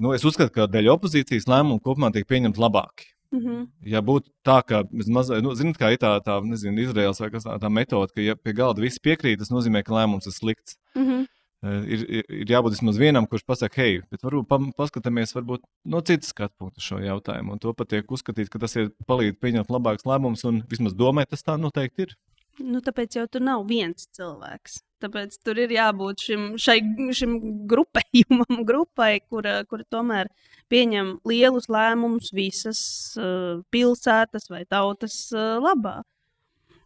nu, es uzskatu, ka dēļ opozīcijas lēmumu kopumā tiek pieņemti labāki. Mm -hmm. Ja būtu tā, ka, mazliet, nu, zinot, kā ir tā, tā nezinu, Izraels vai kas tā, tā metode, ka, ja pie galda viss piekrīt, tas nozīmē, ka lēmums ir slikts. Mm -hmm. Ir, ir, ir jābūt vismaz vienam, kurš pasakā, hei, bet varbūt pa, paskatāmies varbūt no citas skatu punkta šo jautājumu. Un to pat tiek uzskatīts, ka tas ir palīdz pieņemt labākus lēmumus, un vismaz domē, tas tā noteikti ir. Nu, tāpēc jau tur nav viens cilvēks. Tāpēc tur ir jābūt šim, šai, šim grupējumam, *laughs* grupai, kura, kura tomēr pieņem lielus lēmumus visas uh, pilsētas vai tautas uh, labā.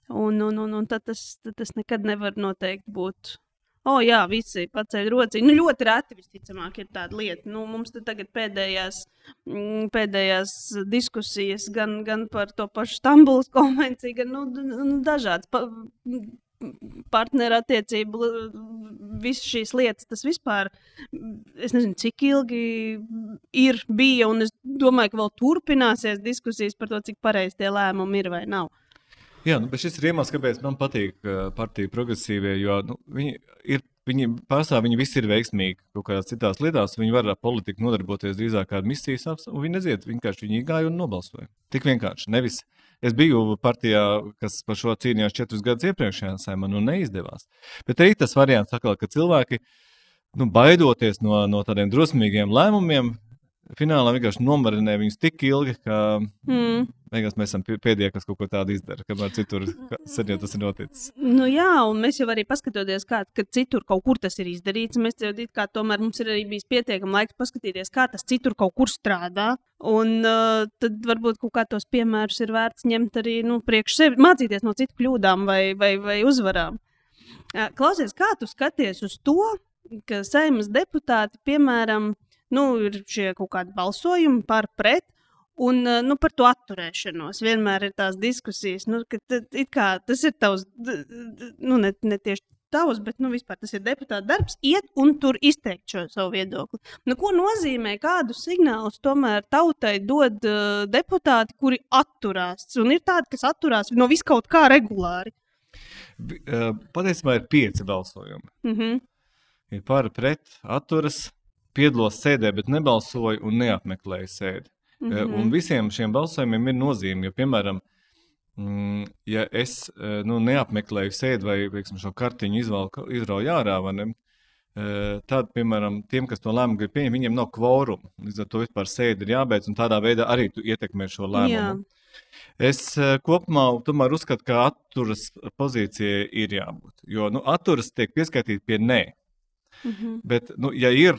Un, un, un, un tad, tas, tad tas nekad nevar noteikti būt. Oh, jā, visi paceļ rociņu. Nu, ļoti reti, visticamāk, ir tāda lieta. Nu, mums tagad pēdējās, mm, pēdējās diskusijas gan, gan par to pašu Stambulas *laughs* konvenciju, gan nu, nu, dažādas. Pa, partnerattiecību, visas šīs lietas, tas vispār, es nezinu, cik ilgi ir, bija, un es domāju, ka vēl turpināsies diskusijas par to, cik pareizi tie lēmumi ir vai nav. Jā, nu, bet šis ir iemesls, kāpēc man patīk partija progresīvie, jo nu, viņi ir. Viņi pārstāv, viņi visi ir veiksmīgi kaut kādās citās lietās. Viņi var ar politiku nodarboties drīzāk kā misijas apstākļos, un viņi neziet, vienkārši viņi gāja un nobalsoja. Tik vienkārši. Nevis Es biju partijā, kas par šo cīnījās četrus gadus iepriekšējā saimā, nu neizdevās. Bet arī tas variants, atkal, ka cilvēki, nu, baidoties no, no tādiem drosmīgiem lēmumiem, finālā vienkārši nomarinē viņus tik ilgi, ka mm. beigās mēs esam pēdējie, kas kaut ko tādu izdara, kamēr citur sen jau tas ir noticis. Nu jā, un mēs jau arī paskatoties, kā citur kaut kur tas ir izdarīts, mēs jau kā tomēr mums ir arī bijis pietiekami laiks paskatīties, kā tas citur kaut kur strādā. Un uh, tad varbūt kaut kā tos piemērus ir vērts ņemt arī nu, priekš sevi, mācīties no citu kļūdām vai, vai, vai uzvarām. Uh, klausies, kā tu skaties uz to, ka saimnes deputāti, piemēram, nu, ir šie kaut kādi balsojumi par pret. Un nu, par to atturēšanos vienmēr ir tās diskusijas, nu, ka kā, tas ir tavs, nu, ne, ne tieši tavs, bet nu, vispār tas ir deputāta darbs, iet un tur izteikt šo savu viedokli. Nu, ko nozīmē, kādus signālus tomēr tautai dod uh, deputāti, kuri atturās? Un ir tādi, kas atturās no viskaut kā regulāri. Patiesībā ir pieci balsojumi. Mm -hmm. Ir par, pret, atturas, piedalos sēdē, bet nebalsoju un neapmeklēju sēdi. Mm -hmm. Un visiem šiem balsojumiem ir nozīme, jo, piemēram, mm, ja es eh, nu, neapmeklēju sēdi vai veiksim, šo kartiņu izrauju ārā, ne, eh, tad, piemēram, tiem, kas to lēmumu grib pieņemt, viņiem nav kvoruma. Līdz ar to vispār sēdi ir jābeidz, un tādā veidā arī tu ietekmē šo lēmumu. Jā. Es kopumā tomēr uzskatu, ka atturas pozīcijai ir jābūt. Jo nu, atturas tiek pieskaitīta pie nē. Mm -hmm. Bet, nu, ja ir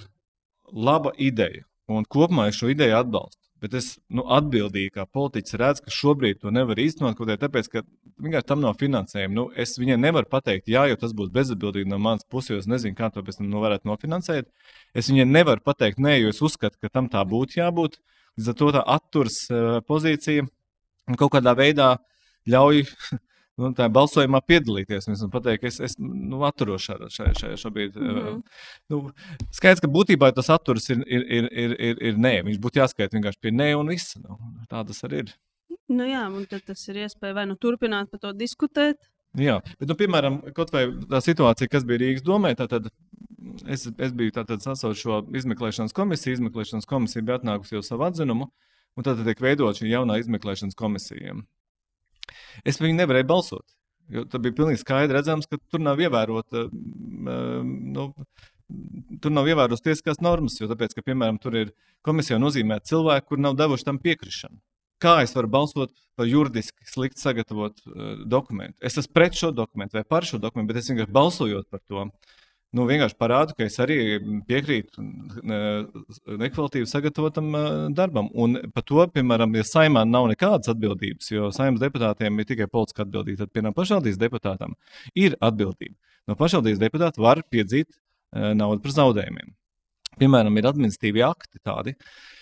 laba ideja. Un kopumā es šo ideju atbalstu. Bet es nu, atbildīgi kā politiķis redzu, ka šobrīd to nevar īstenot, kaut arī tāpēc, ka vienkārši tam nav finansējuma. Nu, es viņai nevaru pateikt, jā, jo tas būs bezatbildīgi no manas puses, jo es nezinu, kā to pēc tam nu, varētu nofinansēt. Es viņai nevaru pateikt, nē, jo es uzskatu, ka tam tā būtu jābūt. Līdz ar to tā atturs uh, pozīcija kaut kādā veidā ļauj nu, tā balsojumā piedalīties. Es pateicu, ka es, es nu, atturos šajā, šajā, šajā šobrīd. Mm -hmm. nu, skaidrs, ka būtībā tas atturas ir, ir, ir, ir, ir, ir nē. Viņš būtu jāskaita vienkārši pie nē un viss. Nu, tā tas arī ir. Nu jā, un tas ir iespēja vai nu turpināt par to diskutēt. Jā, bet, nu, piemēram, kaut vai tā situācija, kas bija Rīgas domē, tad es, es biju sasaucis šo izmeklēšanas komisiju. Izmeklēšanas komisija bija atnākusi jau savu atzinumu, un tad tiek veidot šī jaunā izmeklēšanas komisija. Es viņu nevarēju balsot. Jo tad bija pilnīgi skaidrs, redzams, ka tur nav ievērota. Nu, tur nav ievērotas tiesiskās normas, jo tāpēc, ka, piemēram, tur ir komisija nozīmēta cilvēki, kur nav devuši tam piekrišanu. Kā es varu balsot par juridiski slikti sagatavotu uh, dokumentu? Es esmu pret šo dokumentu vai par šo dokumentu, bet es vienkārši balsojot par to, uh, nu, vienkārši parādu, ka es arī piekrītu nekvalitatīvi sagatavotam darbam. Un par to, piemēram, ja saimā nav nekādas atbildības, jo saimnes deputātiem ir tikai politiska atbildība, tad, piemēram, pašvaldības deputātam ir atbildība. No pašvaldības deputāta var piedzīt naudu par zaudējumiem. Piemēram, ir administratīvi akti tādi,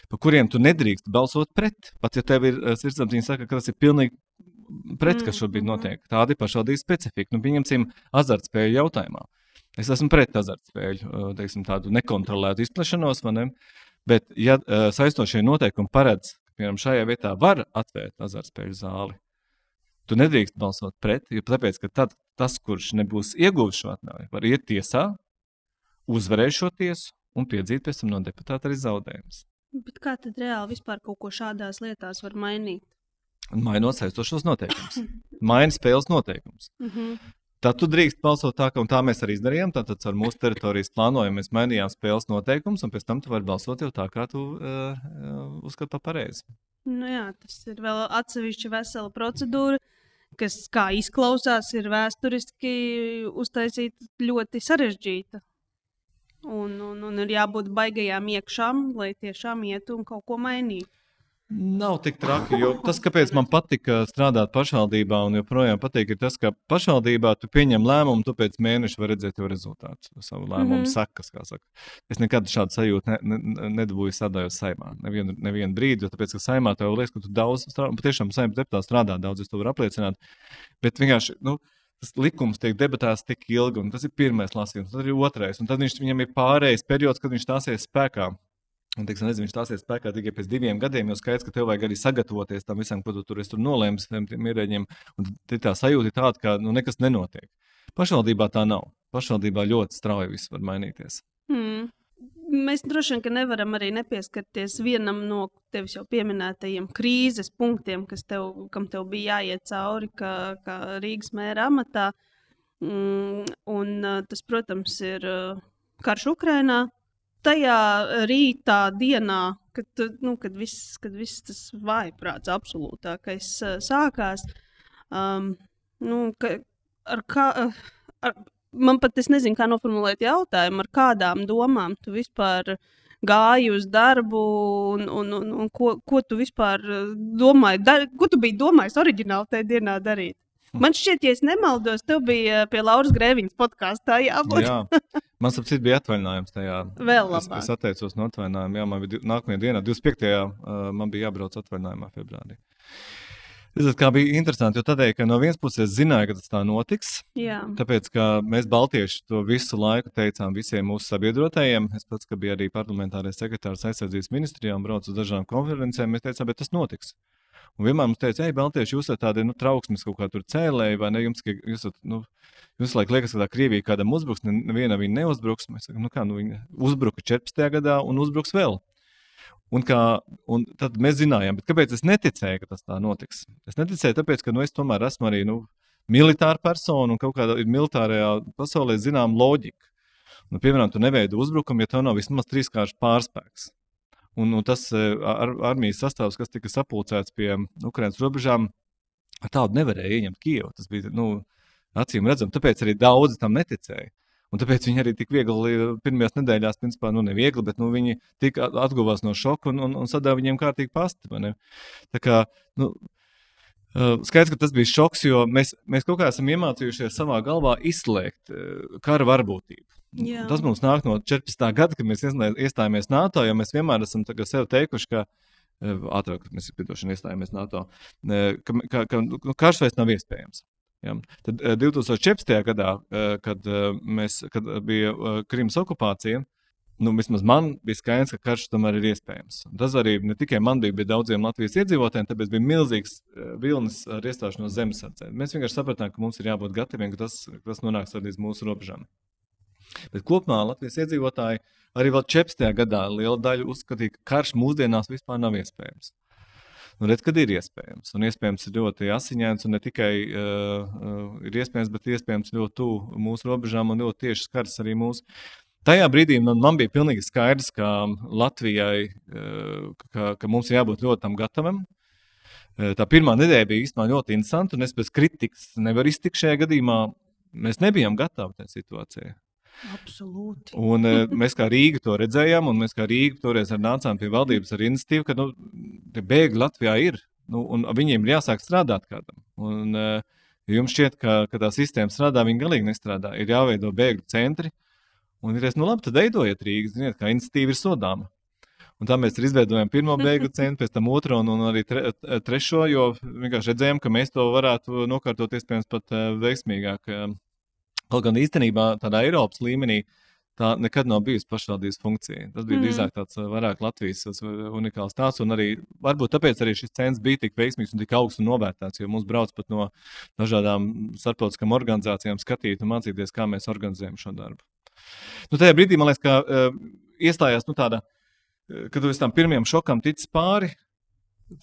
par kuriem tu nedrīkst balsot pret. Pat ja tev ir sirdsapziņa, saka, ka tas ir pilnīgi pret, kas šobrīd mm-hmm. notiek. Tāda ir pašvaldības specifika. Nu, pieņemsim azartspēju jautājumā. Es esmu pret azartspēļu, teiksim, tādu nekontrolētu izplešanos, ne? bet, ja saistošie noteikumi paredz, ka piemēram šajā vietā var atvērt azartspēļu zāli, tu nedrīkst balsot pret, jo tāpēc, tad tas, kurš nebūs ieguvis šo atļauju, var iet tiesā, uzvarēt šo tiesu un piedzīt pēc tam no deputāta arī zaudējumus. Bet kā tad reāli vispār kaut ko šādās lietās var mainīt? Mainot saistošos noteikumus. Maina spēles noteikumus. Mm -hmm. Tad tu drīkst balsot tā, ka tā mēs arī izdarījām. Tātad ar mūsu teritorijas plānojumu mēs mainījām spēles noteikumus, un pēc tam tu vari balsot jau tā, kā tu uh, uzskati par pareizi. Nu jā, tas ir vēl atsevišķa vesela procedūra, kas, kā izklausās, ir vēsturiski uztaisīta ļoti sarežģīta. Un, un, un ir jābūt baigajām iekšām, lai tiešām ietu un kaut ko mainītu. Nav tik traki, jo tas, kāpēc man patika strādāt pašvaldībā, un joprojām patīk, ir tas, ka pašvaldībā tu pieņem lēmumu, tu pēc mēneša vari redzēt jau rezultātu, savu lēmumu mm -hmm. sakas, kā saka. Es nekad šādu sajūtu ne, ne, nedabūju strādājot saimā. Nevienu, nevienu brīdi, jo tāpēc, ka saimā tev liekas, ka tu daudz strādā, patiešām saimā deputāts strādā daudz, es to varu apliecināt. Bet vienkārši, nu, tas likums tiek debatēts tik ilgi, un tas ir pirmais lasījums, tad ir otrais, un tad viņš, viņam ir pārējais periods, kad viņš stāsies spēkā. Un, teiksim, nezinu, viņš stāsies spēkā tikai pēc diviem gadiem, jo skaidrs, ka tev vajag arī sagatavoties tam visam, ko tu tur, tur nolēmis, tiem ierēģiem. Un tā sajūta ir tāda, ka nu, nekas nenotiek. Pašvaldībā tā nav. Pašvaldībā ļoti strauji viss var mainīties. Hmm. Mēs droši vien nevaram arī nepieskarties vienam no tevis jau pieminētajiem krīzes punktiem, kas tev, kam tev bija jāiet cauri, kā, kā Rīgas mēra amatā. Mm, un tas, protams, ir karš Ukrainā, tajā rītā, dienā, kad, nu, kad, viss, kad viss tas vājprāts absolūtākais uh, sākās, um, nu, ka, ar kā, ar, man pat es nezinu, kā noformulēt jautājumu, ar kādām domām tu vispār gāji uz darbu, un, un, un, un ko, ko tu vispār domāji, dar, ko tu biji domājis oriģināli tajā dienā darīt? *laughs* Man šķiet, ja es nemaldos, tev bija pie Lauras Grēviņas podkāstā. Jā, man saprāt, bija atvaļinājums tajā. Vēl labāk. Es, es atteicos no atvaļinājuma. Jā, man bija nākamajā dienā, 25. Uh, man bija jābrauc atvaļinājumā februārī. Tas bija interesanti, jo tādēļ, ka no vienas puses zināja, ka tas tā notiks. Jā. Tāpēc, ka mēs Baltieši to visu laiku teicām visiem mūsu sabiedrotajiem. Es pats, ka biju arī parlamentārais sekretārs aizsardzības ministrijā un braucu uz dažādām konferencēm, mēs teicām, bet tas notiks. Un vienmēr mums teica, ej, Baltieši, jūs esat tādi nu, trauksmes kaut kā tur cēlēji, vai ne? Jums, ka, jūs esat, nu, Jūs laikam liekas, ka tā Krievija kādam uzbruks, neviena viņa neuzbruks. Mēs sakām, nu kā, nu viņa uzbruka 14. gadā un uzbruks vēl. Un, kā, un tad mēs zinājām, kāpēc es neticēju, ka tas tā notiks. Es neticēju, tāpēc, ka nu, es tomēr esmu arī nu, militāra persona un kaut kādā militārajā pasaulē zinām loģika. Nu, piemēram, tu neveido uzbrukumu, ja tev nav vismaz trīskāršs pārspēks. Un, un tas e, ar, armijas sastāvs, kas tika sapulcēts pie Ukraiņas robežām, tādu nevarēja ieņemt Kijevu. Tas bija nu, acīm redzams, tāpēc arī daudzi tam neticēja. Un tāpēc viņi arī tik viegli e, pirmajās nedēļās, principā, nu, neviegli, bet nu, viņi tika atguvās no šoka un, un, un sadeva viņiem kārtīgi pasti. Tā kā, nu, e, Skaidrs, ka tas bija šoks, jo mēs, mēs kaut kā esam iemācījušies savā galvā izslēgt kara varbūtību. Jā. Tas mums nāk no 14. gada, kad mēs iestājāmies NATO, jo mēs vienmēr esam sev teikuši, ka ātrāk mēs iestājāmies NATO, ka, ka, ka nu, karš vairs nav iespējams. Ja. Tad 2014. gadā, kad, mēs, kad bija Krimas okupācija, nu, vismaz man bija skaidrs, ka karš tomēr ir iespējams. Tas arī ne tikai man bija, bet daudziem Latvijas iedzīvotājiem, tāpēc bija milzīgs vilnis ar iestāšanos zemesardze. Mēs vienkārši sapratām, ka mums ir jābūt gataviem, ka tas, tas nonāks līdz mūsu robežām. Bet kopumā Latvijas iedzīvotāji arī vēl 14. gadā liela daļa uzskatīja, ka karš mūsdienās vispār nav iespējams. Nu, redz, kad ir iespējams. Un iespējams ir ļoti asiņains, un ne tikai uh, uh, ir iespējams, bet iespējams ļoti tuvu mūsu robežām un ļoti tieši skars arī mūsu. Tajā brīdī man, man bija pilnīgi skaidrs, ka Latvijai, uh, ka, ka mums jābūt ļoti tam gatavam. Tā pirmā nedēļa bija īstenībā ļoti interesanta, un es bez kritikas nevaru iztikt šajā gadījumā. Mēs nebijām gatavi tajā situācijai. Absolūti. Un, uh, mēs kā Rīga to redzējām, un mēs kā Rīga toreiz nācām pie valdības ar iniciatīvu, ka nu, bēgļi Latvijā ir. Nu, viņiem ir jāsāk strādāt kādam. Un, uh, jums šķiet, ka, ka tā sistēma strādā, viņa galīgi nestrādā. Ir jāveido bēgļu centri. Un ir nu labi, tad veidojiet Rīgas, ziniet, kā iniciatīva ir sodāma. Un tā mēs izveidojām pirmo *laughs* bēgļu centru, pēc tam otro un, un arī tre, trešo, jo vienkārši redzējām, ka mēs to varētu nokārtot iespējams pat uh, veiksmīgāk. Kaut gan īstenībā tādā Eiropas līmenī tā nekad nav bijusi pašvaldības funkcija. Tas bija mm. drīzāk tāds vairāk Latvijas unikāls tāds, un arī varbūt tāpēc arī šis centrs bija tik veiksmīgs un tik augsts un novērtēts, jo mums brauc pat no dažādām starptautiskām organizācijām skatīt un mācīties, kā mēs organizējam šo darbu. Nu, tajā brīdī man liekas, ka uh, iestājās nu, tāda, kad tu tam pirmajam šokam ticis pāri.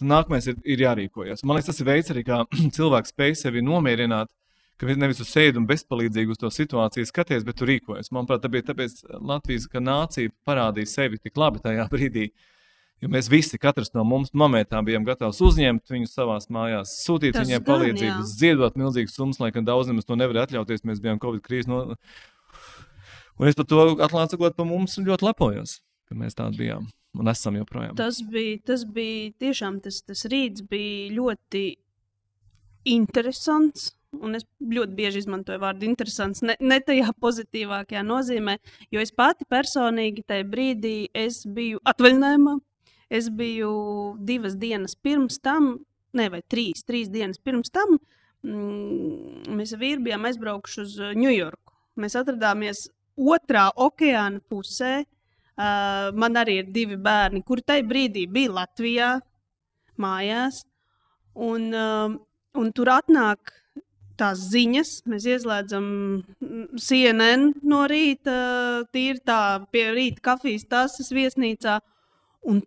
Nākamais ir, ir jārīkojas. Man liekas, tas ir veids arī, kā *clears throat* cilvēks spēj sevi nomierināt, uh, ka nevis uz sēdi un bezpalīdzīgi uz to situāciju skaties, bet tu rīkojies. Manuprāt, tā bija tāpēc Latvijas nācija parādīja sevi tik labi tajā *laughs* brīdī. Jo mēs visi, katrs no mums, momentā bijām gatavi uzņemt viņu savā mājās, sūtīt Tas viņiem palīdzību, gan, ziedot milzīgas summas, lai gan daudziem to nevarēja atļauties. Mēs bijām Covid krīzes. No... Un es par to atklāti sakot, pa mums ļoti lepojos, ka mēs tādi bijām un esam joprojām. Tas bija, tas bija tiešām tas, tas rīts bija ļoti interesants un es ļoti bieži izmantoju vārdu interesants, ne, ne tajā pozitīvākajā nozīmē, jo es pati personīgi tajā brīdī biju atvaļinājumā. Es biju divas dienas pirms tam, ne vai trīs, trīs dienas pirms tam. Mm, mēs ar vīru bijām aizbraukuši uz Ņujorku. Mēs atrodāmies otrā okeāna pusē. Uh, man arī ir divi bērni, kuri tajā brīdī bija Latvijā, mājās. Un, uh, un tur atnāk tās ziņas. Mēs ieslēdzam CNN no rīta, tīri tā pie rīta kafijas tases viesnīcā, un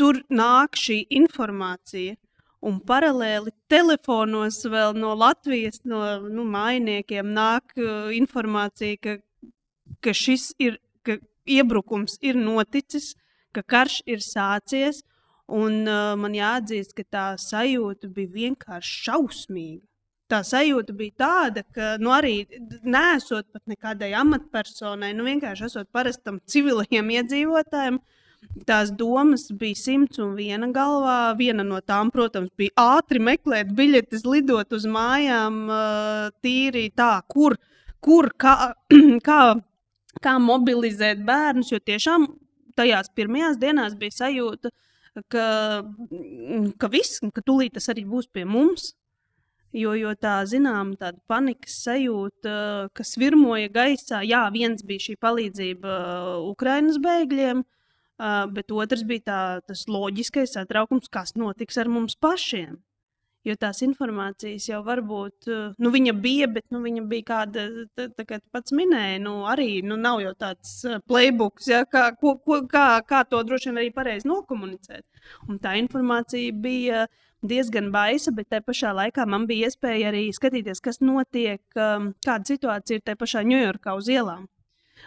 tur nāk šī informācija. Un paralēli telefonos vēl no Latvijas, no nu, mājiniekiem nāk uh, informācija, ka, ka šis ir, ka iebrukums ir noticis, ka karš ir sācies. Un uh, man jāatzīst, ka tā sajūta bija vienkārši šausmīga tā sajūta bija tāda, ka nu, arī nesot pat nekādai amatpersonai, nu vienkārši esot parastam civiliem iedzīvotājiem. Tās domas bija simts un viena galvā. Viena no tām, protams, bija ātri meklēt biļetes, lidot uz mājām, tīri tā, kur, kur kā, *clears throat* kā, kā mobilizēt bērnus. Jo tiešām tajās pirmajās dienās bija sajūta, ka, ka viss, ka tūlīt tas arī būs pie mums. Jo, jo tā zināmā tāda panikas sajūta, kas virmoja gaisā, jā, viens bija šī palīdzība uh, Ukraiņas bēgļiem, uh, bet otrs bija tā, tas loģiskais satraukums, kas notiks ar mums pašiem. Jo tās informācijas jau varbūt, uh, nu, viņa bija, bet nu, viņa bija kāda, tā, tā kā pats minēja, nu, arī nu, nav jau tāds playbooks, ja, kā, ko, ko, kā, kā to droši vien arī pareizi nokomunicēt. Un tā informācija bija diezgan baisa, bet tajā pašā laikā man bija iespēja arī skatīties, kas notiek, um, kāda situācija ir tajā pašā Ņujorkā uz ielām.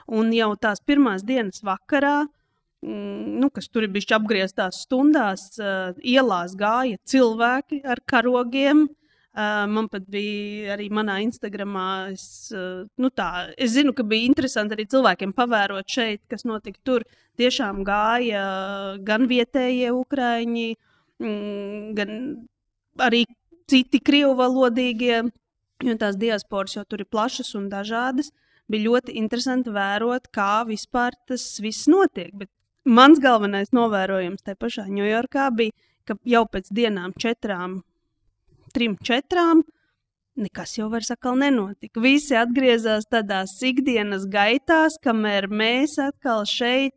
Un jau tās pirmās dienas vakarā, mm, nu, kas tur bija apgrieztās stundās, uh, ielās gāja cilvēki ar karogiem. Uh, man pat bija arī manā Instagramā. Es, uh, nu tā, es zinu, ka bija interesanti arī cilvēkiem pavērot šeit, kas notika tur. Tiešām gāja gan vietējie ukrāņi, Mm, gan arī citi krievu valodīgie, jo tās diasporas jau tur ir plašas un dažādas. Bija ļoti interesanti vērot, kā vispār tas viss notiek. Bet mans galvenais novērojums tajā pašā Ņujorkā bija, ka jau pēc dienām, četrām, trim, četrām, nekas jau vairs atkal nenotika. Visi atgriezās tādās ikdienas gaitās, kamēr mēs atkal šeit.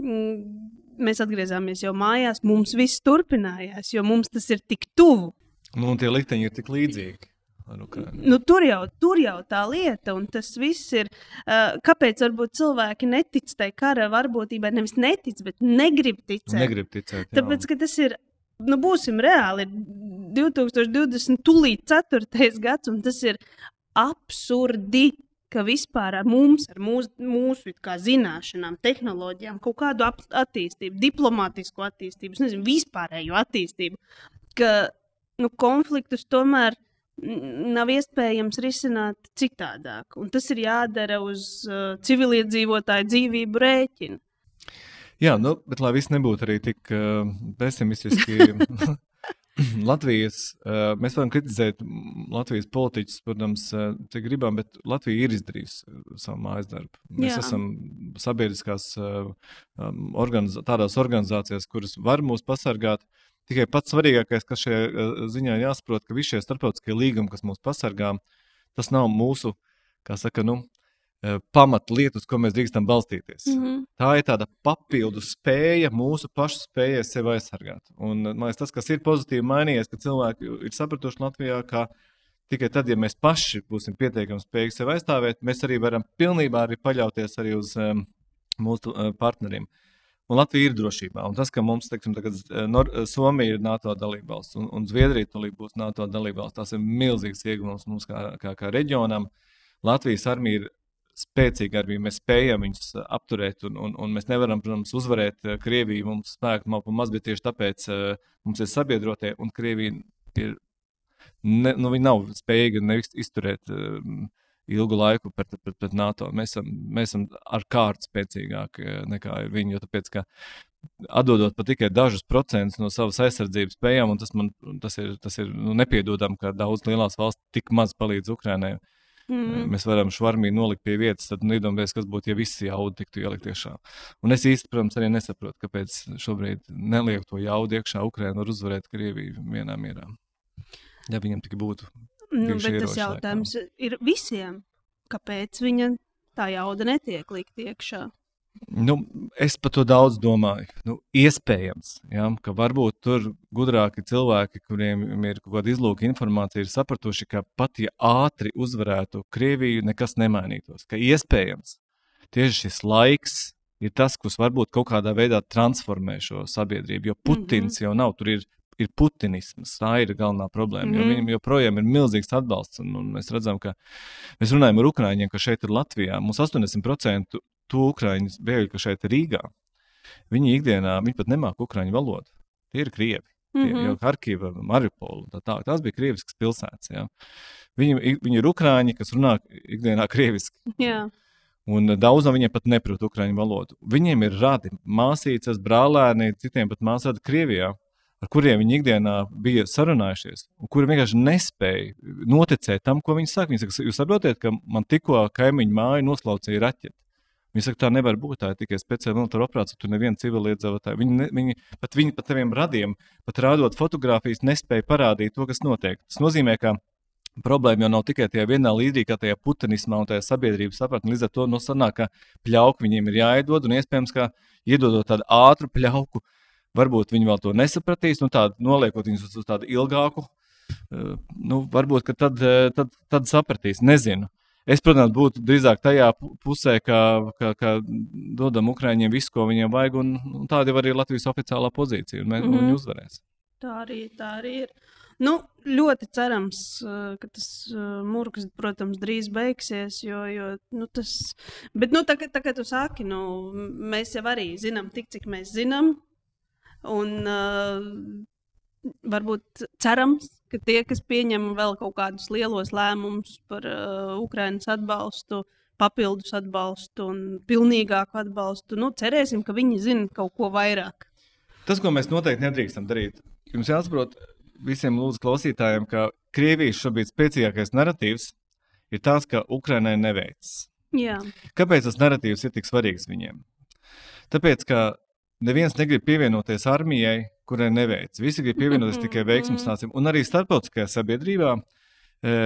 Mm, Mēs atgriezāmies jau mājās, mums viss turpinājās, jo mums tas ir tik tuvu. Nu, un tie likteņi ir tik līdzīgi. Nu, tur, jau, tur jau tā lieta, un tas viss ir. Uh, kāpēc cilvēki netic tai kara varbūtībai? Nevis netic, bet negrib ticēt. Negrib ticēt jā. Tāpēc, ka tas ir, nu, būsim reāli, ir 2020, tūlīt 4. gads, un tas ir absurdi. Ka vispār ar mums, ar mūsu, mūsu zināšanām, tehnoloģijām, kaut kādu attīstību, diplomātisku attīstību, nezinu, vispārēju attīstību, ka nu, konfliktus tomēr nav iespējams risināt citādāk. Un tas ir jādara uz uh, civiliedzīvotāju dzīvību rēķina. Jā, nu, bet lai viss nebūtu arī tik uh, pesimistiski. *laughs* *clears throat* Latvijas, uh, mēs varam kritizēt Latvijas politiķus, protams, uh, cik gribam, bet Latvija ir izdarījusi uh, savu mājas darbu. Mēs Jā. esam sabiedriskās, uh, um, organiz tādās organizācijās, kuras var mūs pasargāt. Uh, Tikai pats svarīgākais, kas šajā eh, ziņā jāsaprot, ka visi šie starptautiskie līgumi, kas mūs pasargā, tas nav mūsu, kā saka, nu, eh, pamatlietu, uz ko mēs drīkstam balstīties. Mm -hmm. Tā ir tāda papildu spēja, mūsu pašu spēja sevi aizsargāt. Un man liekas, tas, kas ir pozitīvi mainījies, ka cilvēki ir sapratuši Latvijā, ka tikai tad, ja mēs paši būsim pietiekami spējīgi sevi aizstāvēt, mēs arī varam pilnībā arī paļauties arī uz um, mūsu uh, partneriem. Uh, Un Latvija ir drošībā. Un tas, ka mums, teiksim, tagad, eh, Nor eh, Somija ir NATO dalībvalsts un, un Zviedrija tūlīt būs NATO dalībvalsts, tas ir milzīgs ieguvums mums kā, kā, kā reģionam. Latvijas armija ir spēcīga armija, mēs spējam viņus eh, apturēt, un, un, un mēs nevaram, protams, uzvarēt Krieviju. Mums spēku nav maz, bet tieši tāpēc mums ir sabiedrotie, un Krievija ir, ne, nu, nav spējīga izturēt. Uh, ilgu laiku pret, pret, pret NATO. Mēs esam, mēs esam ar kārtu spēcīgāki eh, nekā viņi. Jo tāpēc, ka atdodot pat tikai dažus procentus no savas aizsardzības spējām, un tas man tas ir, tas ir nu, nepiedodami, ka daudz lielās valsts tik maz palīdz Ukraiņai. Mm. Mēs varam švarmī nolikt pie vietas, tad nu, iedomājieties, kas būtu, ja visi jaudi tiktu ielikt iekšā. Un es īsti, protams, arī nesaprotu, kāpēc šobrīd neliek to jaudu iekšā. Ukraiņa var uzvarēt Krieviju vienā mierā. Ja viņam tik būtu Nu, bet tas jautājums laikam. ir visiem. Kāpēc viņa tā jauda netiek likt iekšā? Nu, es par to daudz domāju. Nu, iespējams, ja, ka varbūt tur gudrāki cilvēki, kuriem ir kaut kāda izlūka informācija, ir sapratuši, ka pat ja ātri uzvarētu Krieviju, nekas nemainītos. Ka iespējams tieši šis laiks ir tas, kas varbūt kaut kādā veidā transformē šo sabiedrību. Jo Putins mm -hmm. jau nav, tur ir ir putinisms. Tā ir galvenā problēma. Mm -hmm. Viņam joprojām ir milzīgs atbalsts. Un, un mēs redzam, ka mēs runājam ar Ukrāņiem, ka šeit ir Latvijā. Mums 80% to Ukrāņu bēgļu, kas šeit ir Rīgā, viņi ikdienā viņi pat nemāku Ukrāņu valodu. Tie ir Krievi. Mm -hmm. Jau Harkiva, Mariupola, tā, tā, tās bija krieviskas pilsētas. Ja. Viņi, viņi ir ukrāņi, kas runā ikdienā krieviski. Yeah. Un daudz no viņiem pat neprot ukrāņu valodu. Viņiem ir radi, māsīcas, brālēni, citiem pat māsādi Krievijā ar kuriem viņi ikdienā bija sarunājušies, un kuri vienkārši nespēja noticēt tam, ko viņi saka. Viņi saka, jūs saprotat, ka man tikko kaimiņu māju noslaucīja raķeti. Viņi saka, tā nevar būt. Tā ir tikai speciāla militāra operācija. Tur neviena civiliedzīvotāja. Viņi, ne, viņi pat, viņi pat taviem radiem, pat rādot fotogrāfijas, nespēja parādīt to, kas notiek. Tas nozīmē, ka problēma jau nav tikai tajā vienā līdī, kā tajā putinismā un tajā sabiedrības sapratnē. Līdz ar to no sanāk, ka pļauku viņiem ir jāiedod, un iespējams, ka iedodot tādu ātru pļauku, Varbūt viņi vēl to nesapratīs, nu, tādu, noliekot viņus uz, uz tādu ilgāku. Uh, nu, varbūt tad, eh, tad, tad sapratīs. Nezinu. Es, protams, būtu drīzāk tajā pusē, ka, ka, ka dodam Ukrāņiem visu, ko viņiem vajag, un, un tāda jau arī ir Latvijas oficiālā pozīcija, un, mēs, mm -hmm. un viņi uzvarēs. Tā arī, tā arī ir. Nu, ļoti cerams, eh, ka tas mūks, protams, drīz beigsies. Jo, jo nu, tas, bet, nu, tā, tā kā tu saki, nu, mēs jau arī zinām, tik cik mēs zinām. Un uh, varbūt cerams, ka tie, kas pieņem vēl kaut kādus lielos lēmumus par uh, Ukraiņas atbalstu, papildus atbalstu un pilnīgāku atbalstu, nu, cerēsim, ka viņi zina kaut ko vairāk. Tas, ko mēs noteikti nedrīkstam darīt, jums jāsaprot visiem lūdzu klausītājiem, ka Krievijas šobrīd spēcīgākais narratīvs ir tas, ka Ukraiņai neveicas. Jā. Kāpēc tas narratīvs ir tik svarīgs viņiem? Tāpēc, ka neviens negrib pievienoties armijai, kurai neveic. Visi grib pievienoties tikai *laughs* veiksmīgiem stāstiem. Un arī starptautiskajā sabiedrībā e,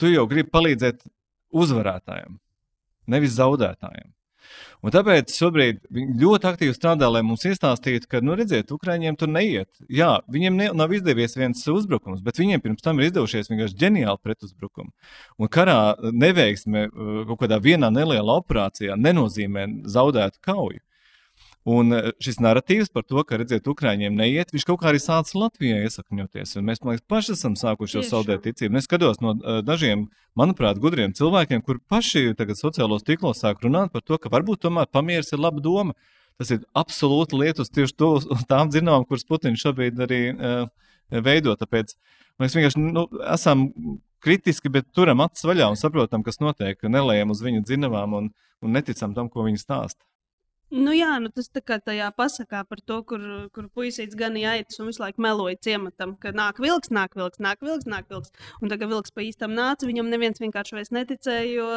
tu jau gribi palīdzēt uzvarētājiem, nevis zaudētājiem. Un tāpēc šobrīd viņi ļoti aktīvi strādā, lai mums iestāstītu, ka, nu, redziet, Ukrāņiem tur neiet. Jā, viņiem ne, nav izdevies viens uzbrukums, bet viņiem pirms tam ir izdevušies vienkārši ģeniāli pretuzbrukumi. Un karā neveiksme kaut kādā vienā nelielā operācijā nenozīmē zaudētu kauju. Un eh, šis narratīvs par to, ka, redziet, Ukrāņiem neiet, viņš kaut kā arī sācis Latvijā iesakņoties. Mēs, man liekas, paši esam sākuši jau zaudēt ticību. Es skatos no uh, dažiem, manuprāt, gudriem cilvēkiem, kur paši tagad sociālos tīklos sāk runāt par to, ka varbūt tomēr pamieris ir laba doma. Tas ir absolūti lietus tieši to, tām zinām, kuras Putins šobrīd arī uh, veido. Tāpēc mēs vienkārši nu, esam kritiski, bet turam acis vaļā un saprotam, kas notiek. Nelējam uz viņu dzinavām un, un neticam tam, ko viņi stāsta. Nu, jā, nu tas tā kā tajā pasakā par to, kur, kur puisīts gan aitas un visu laiku meloja ciematam, ka nāk vilks, nāk vilks, nāk vilks, nāk vilks. Un tagad vilks pa īstam nāca, viņam neviens vienkārši vairs neticēja, jo,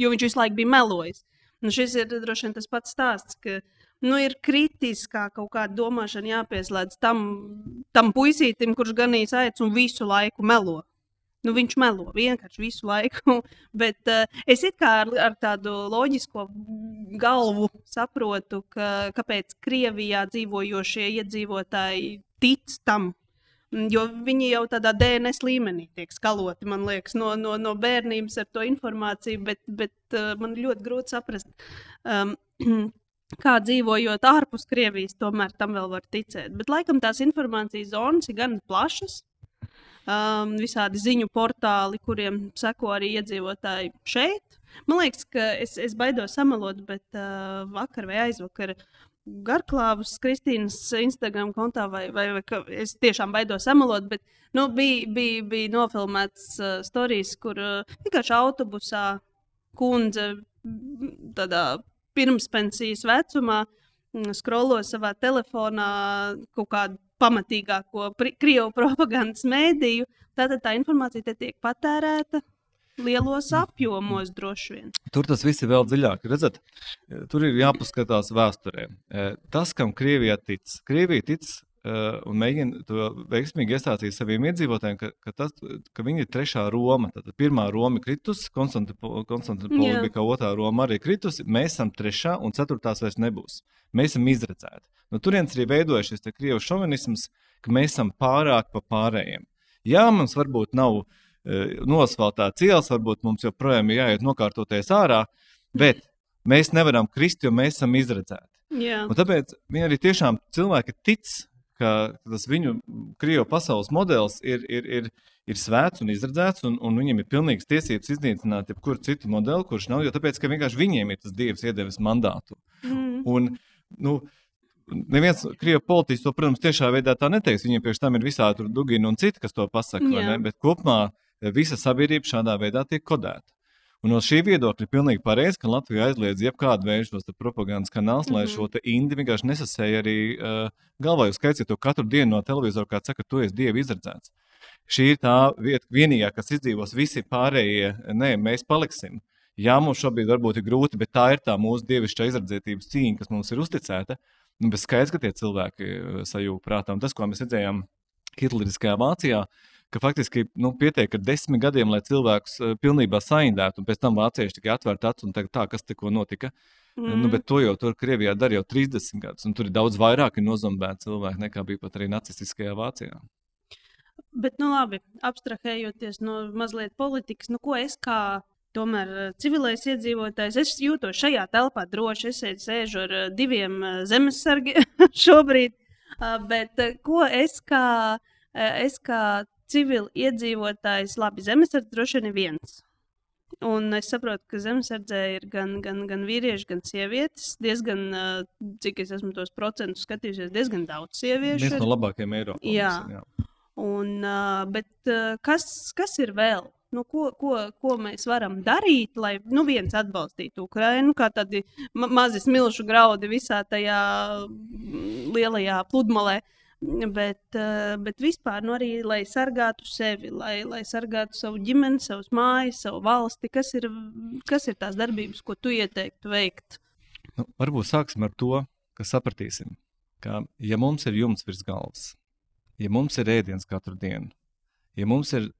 jo viņš visu laiku bija melojis. Nu, šis ir droši vien tas pats stāsts, ka nu, ir kritiskā kaut kāda domāšana jāpieslēdz tam, tam puisītim, kurš ganīs aitas un visu laiku melo. Nu, viņš melo vienkārši visu laiku. *laughs* Bet uh, es ar, ar tādu loģisko galvu saprotu, ka, kāpēc Krievijā dzīvojošie iedzīvotāji tic tam. Jo viņi jau tādā DNS līmenī tiek skaloti, man liekas, no, no, no bērnības ar to informāciju, bet, bet uh, man ļoti grūti saprast, um, *clears throat* kā dzīvojot ārpus Krievijas, tomēr tam vēl var ticēt. Bet laikam tās informācijas zonas ir gan plašas, um, visādi ziņu portāli, kuriem seko arī iedzīvotāji šeit. Man liekas, ka es, es baidos samalot, bet uh, vakar vai aizvakar Garklāvas Kristīnas Instagram kontā, vai, vai, vai es tiešām baidos samalot, bet nu, bija, bija, bija nofilmēts uh, stāstījums, kur uh, vienkārši autobusā kundze tādā pirmspensijas vecumā skrolo savā telefonā kaut kādu pamatīgāko krievu *laughs* propagandas mēdīju, tad tā informācija tiek patērēta lielos apjomos droši vien. Tur tas viss ir vēl dziļāk. Redzat, tur ir jāpaskatās vēsturē. E, tas, kam Krievija tic, Krievija tic un mēģina to veiksmīgi iestāstīt saviem iedzīvotājiem, ka, ka, tas, ka viņi ir trešā Roma. Tad pirmā Roma ir kritusi, Konstantinopole bija kā otrā Roma arī kritusi. Mēs esam trešā un ceturtās vairs nebūs. Mēs esam izredzēti. No turienes arī veidojas šis krievu šovinisms, ka mēs esam pārāk pa pārējiem. Jā, mums varbūt nav uh, nosvaltāts ielas, varbūt mums joprojām ir jāiet nokārtoties ārā, bet mēs nevaram krist, jo mēs esam izredzēti. Jā. Un tāpēc viņi arī tiešām cilvēki tic, ka tas viņu krievu pasaules modelis ir, ir, ir, ir svēts un izredzēts, un, un viņiem ir pilnīgas tiesības iznīcināt jebkuru citu modeli, kurš nav, jo tāpēc, ka vienkārši viņiem ir tas dievs iedevis mandātu. Mm. Un, nu, Neviens krievu politiķis to, protams, tiešā veidā tā neteiks. Viņiem priekš tam ir visādi dugini un citi, kas to pasaka. Bet kopumā visa sabiedrība šādā veidā tiek kodēta. Un no šī viedokļa ir pilnīgi pareizi, ka Latvija aizliedz jebkādu veidu šos propagandas kanālus, mm -hmm. lai šo indi vienkārši nesasēja arī uh, galvā. Jūs skaitiet to katru dienu no televizora, kā saka, tu esi dievi izredzēts. Šī ir tā vieta, vienīgā, kas izdzīvos, visi pārējie, nē, mēs paliksim. Jā, mums šobrīd varbūt ir grūti, bet tā ir tā mūsu dievišķā izredzētības cīņa, kas mums ir uzticēta. Bet skaidrs, ka tie cilvēki eh, sajūta prātā. Un tas, ko mēs redzējām Hitleriskajā Vācijā, ka faktiski nu, pietiek ar desmit gadiem, lai cilvēkus uh, pilnībā saindētu, un pēc tam vācieši tikai atvērtu acis un teikt, tā, kas tikko notika. Mm. Nu, bet to jau tur Krievijā dara jau 30 gadus, un tur ir daudz vairāk nozombēti cilvēki nekā bija pat arī nacistiskajā Vācijā. Bet, nu labi, abstrahējoties no mazliet politikas, nu ko es kā Tomēr eh, civilais iedzīvotājs, es jūtos šajā telpā droši. Es sēžu ar eh, diviem eh, zemesargiem *laughs* šobrīd, bet ko es kā, es kā civil iedzīvotājs, labi, zemesargs droši vien ir viens. Un es saprotu, ka zemesardzē ir gan, gan, gan vīrieši, gan sievietes. Diezgan, cik es esmu tos procentus skatījusies, diezgan daudz sieviešu. Viens no labākajiem Eiropā. Jā. jā. Un, bet kas, kas ir vēl? nu, ko, ko, ko mēs varam darīt, lai nu, viens atbalstītu Ukrajinu, kā tādi ma mazi smilšu graudi visā tajā lielajā pludmalē. Uh, bet vispār nu, arī, lai sargātu sevi, lai, lai sargātu savu ģimeni, savus mājas, savu valsti. Kas ir, kas ir tās darbības, ko tu ieteiktu veikt? Nu, varbūt sāksim ar to, ka sapratīsim, ka, ja mums ir jumts virs galvas, ja mums ir ēdiens katru dienu, ja mums ir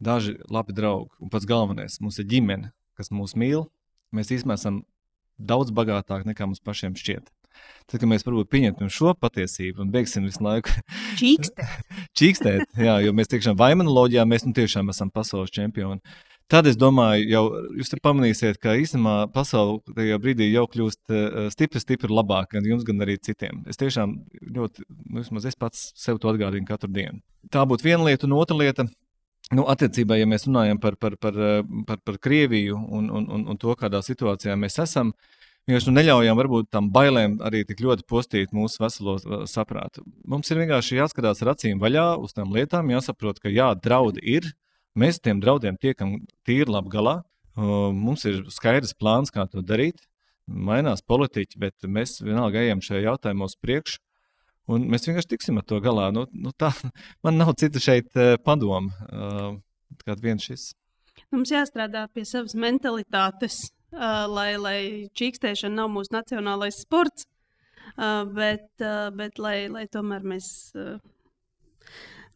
daži labi draugi, un pats galvenais, mums ir ģimene, kas mūs mīl, mēs īstenībā esam daudz bagātāki nekā mums pašiem šķiet. Tad, kad mēs varbūt pieņemsim šo patiesību un beigsim visu laiku *laughs* čīkstēt, *laughs* čīkstēt jā, jo mēs tiešām vaimanoloģijā mēs nu tiešām esam pasaules čempioni. Tad es domāju, jau jūs pamanīsiet, ka īstenībā pasaule tajā brīdī jau kļūst uh, stipri, stipri labāka gan jums, gan arī citiem. Es tiešām ļoti, nu, vismaz es pats sev to atgādinu katru dienu. Tā būtu viena lieta, un otra lieta. Nu, attiecībā, ja mēs runājam par, par, par, par, par Krieviju un, un, un, un to, kādā situācijā mēs esam, vienkārši nu, neļaujam varbūt tam bailēm arī tik ļoti postīt mūsu veselo saprātu. Mums ir vienkārši jāskatās ar acīm vaļā uz tām lietām, jāsaprot, ka jā, draudi ir, Mēs tiem draudiem tiekam tīri labi galā. Mums ir skaidrs plāns, kā to darīt. Mainās politiķi, bet mēs vienalga ejam šajā jautājumā uz priekšu. Un mēs vienkārši tiksim ar to galā. Nu, nu tā, *laughs* man nav cita šeit e, padoma, kā viens šis. Mums jāstrādā pie savas mentalitātes, lai, lai čīkstēšana nav mūsu nacionālais sports, bet, bet lai, lai tomēr mēs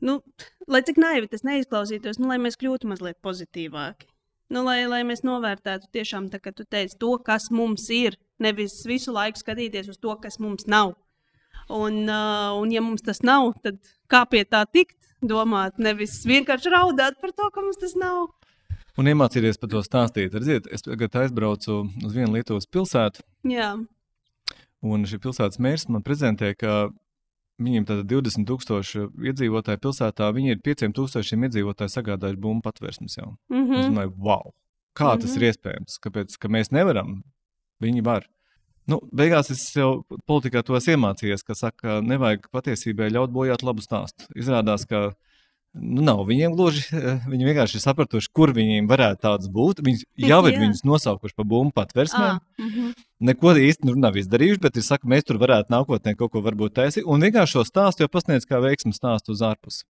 nu, lai cik naivi tas neizklausītos, nu, lai mēs kļūtu mazliet pozitīvāki. Nu, lai, lai mēs novērtētu tiešām tā, teici, to, kas mums ir, nevis visu laiku skatīties uz to, kas mums nav. Un, uh, un ja mums tas nav, tad kā pie tā tikt? Domāt, nevis vienkārši raudāt par to, ka mums tas nav. Un iemācīties par to stāstīt. Redziet, es tagad aizbraucu uz vienu Lietuvas pilsētu. Jā. Un šī pilsētas mērs man prezentēja, ka Viņiem tātad 20,000 iedzīvotāju pilsētā, viņi ir 5,000 iedzīvotāju sagādājuši bumbu patvērsmes jau. Mm -hmm. Es domāju, wow, kā mm -hmm. tas ir mhm. iespējams? Kāpēc ka mēs nevaram? Viņi var. Nu, beigās es jau politikā to esmu iemācījies, ka saka, nevajag patiesībai ļaut bojāt labu stāstu. Izrādās, ka nu, nav viņiem gluži. Viņi vienkārši ir sapratuši, kur viņiem varētu tāds būt. Viņi jau ir viņus nosaukuši par bumbu patversmēm. Ah, mm -hmm. Neko īsti nu, nav izdarījuši, bet ir saka, mēs tur varētu nākotnē kaut ko varbūt taisīt. Un vienkārši šo stāstu jau pasniedz kā veiksmu stāstu uz ārpusi.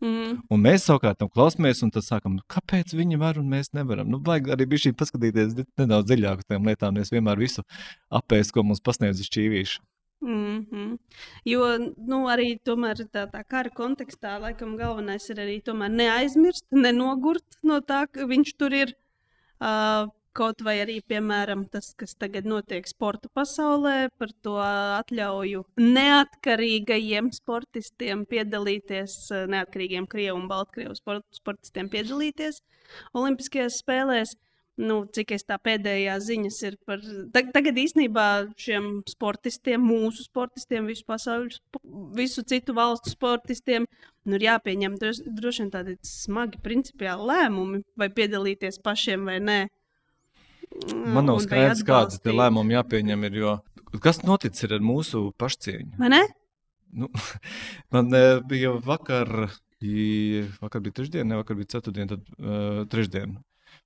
Mm. Un mēs savukārt tam klausāmies, un tad sākam, nu, kāpēc viņi var un mēs nevaram. Nu, vajag arī bija šī paskatīties nedaudz dziļāk uz tām lietām, nevis vienmēr visu apēst, ko mums pasniedz uz šķīvīšu. Mm -hmm. Jo nu, arī tā, tā kara kontekstā laikam galvenais ir arī neaizmirst, nenogurt no tā, ka viņš tur ir. Uh, Kaut vai arī, piemēram, tas, kas tagad notiek sporta pasaulē, par to atļauju neatkarīgajiem sportistiem piedalīties, neatkarīgiem Krievu un Baltkrievu sport, sportistiem piedalīties Olimpiskajās spēlēs. Uh, nu, cik es tā pēdējā ziņas ir par. Tagad īstenībā šiem sportistiem, mūsu sportistiem, visu pasaules, visu citu valstu sportistiem, nu, ir jāpieņem droši vien tādi smagi principiāli lēmumi, vai piedalīties pašiem vai nē. Man nav skaidrs, kādas lēmumi jāpieņem, ir, jo kas noticis ar mūsu pašcieņu? Vai ne? Nu, *laughs* man uh, bija vakar, vakar bija trešdiena, ne vakar bija ceturtdiena, tad uh, trešdiena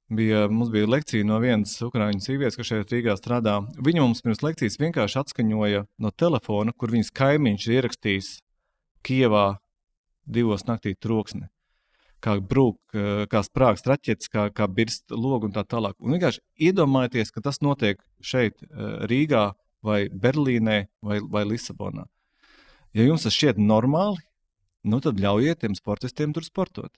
bija, mums bija lekcija no vienas ukrāņu sievietes, kas šeit Rīgā strādā. Viņa mums pirms lekcijas vienkārši atskaņoja no telefona, kur viņas kaimiņš ir ierakstījis Kievā divos naktī troksni. Kā brūk, kā sprāgst raķetes, kā, kā birst logs un tā tālāk. Un vienkārši iedomājieties, ka tas notiek šeit, Rīgā, vai Berlīnē, vai, vai Lisabonā. Ja jums tas šķiet normāli, nu tad ļaujiet tiem sportistiem tur sportot.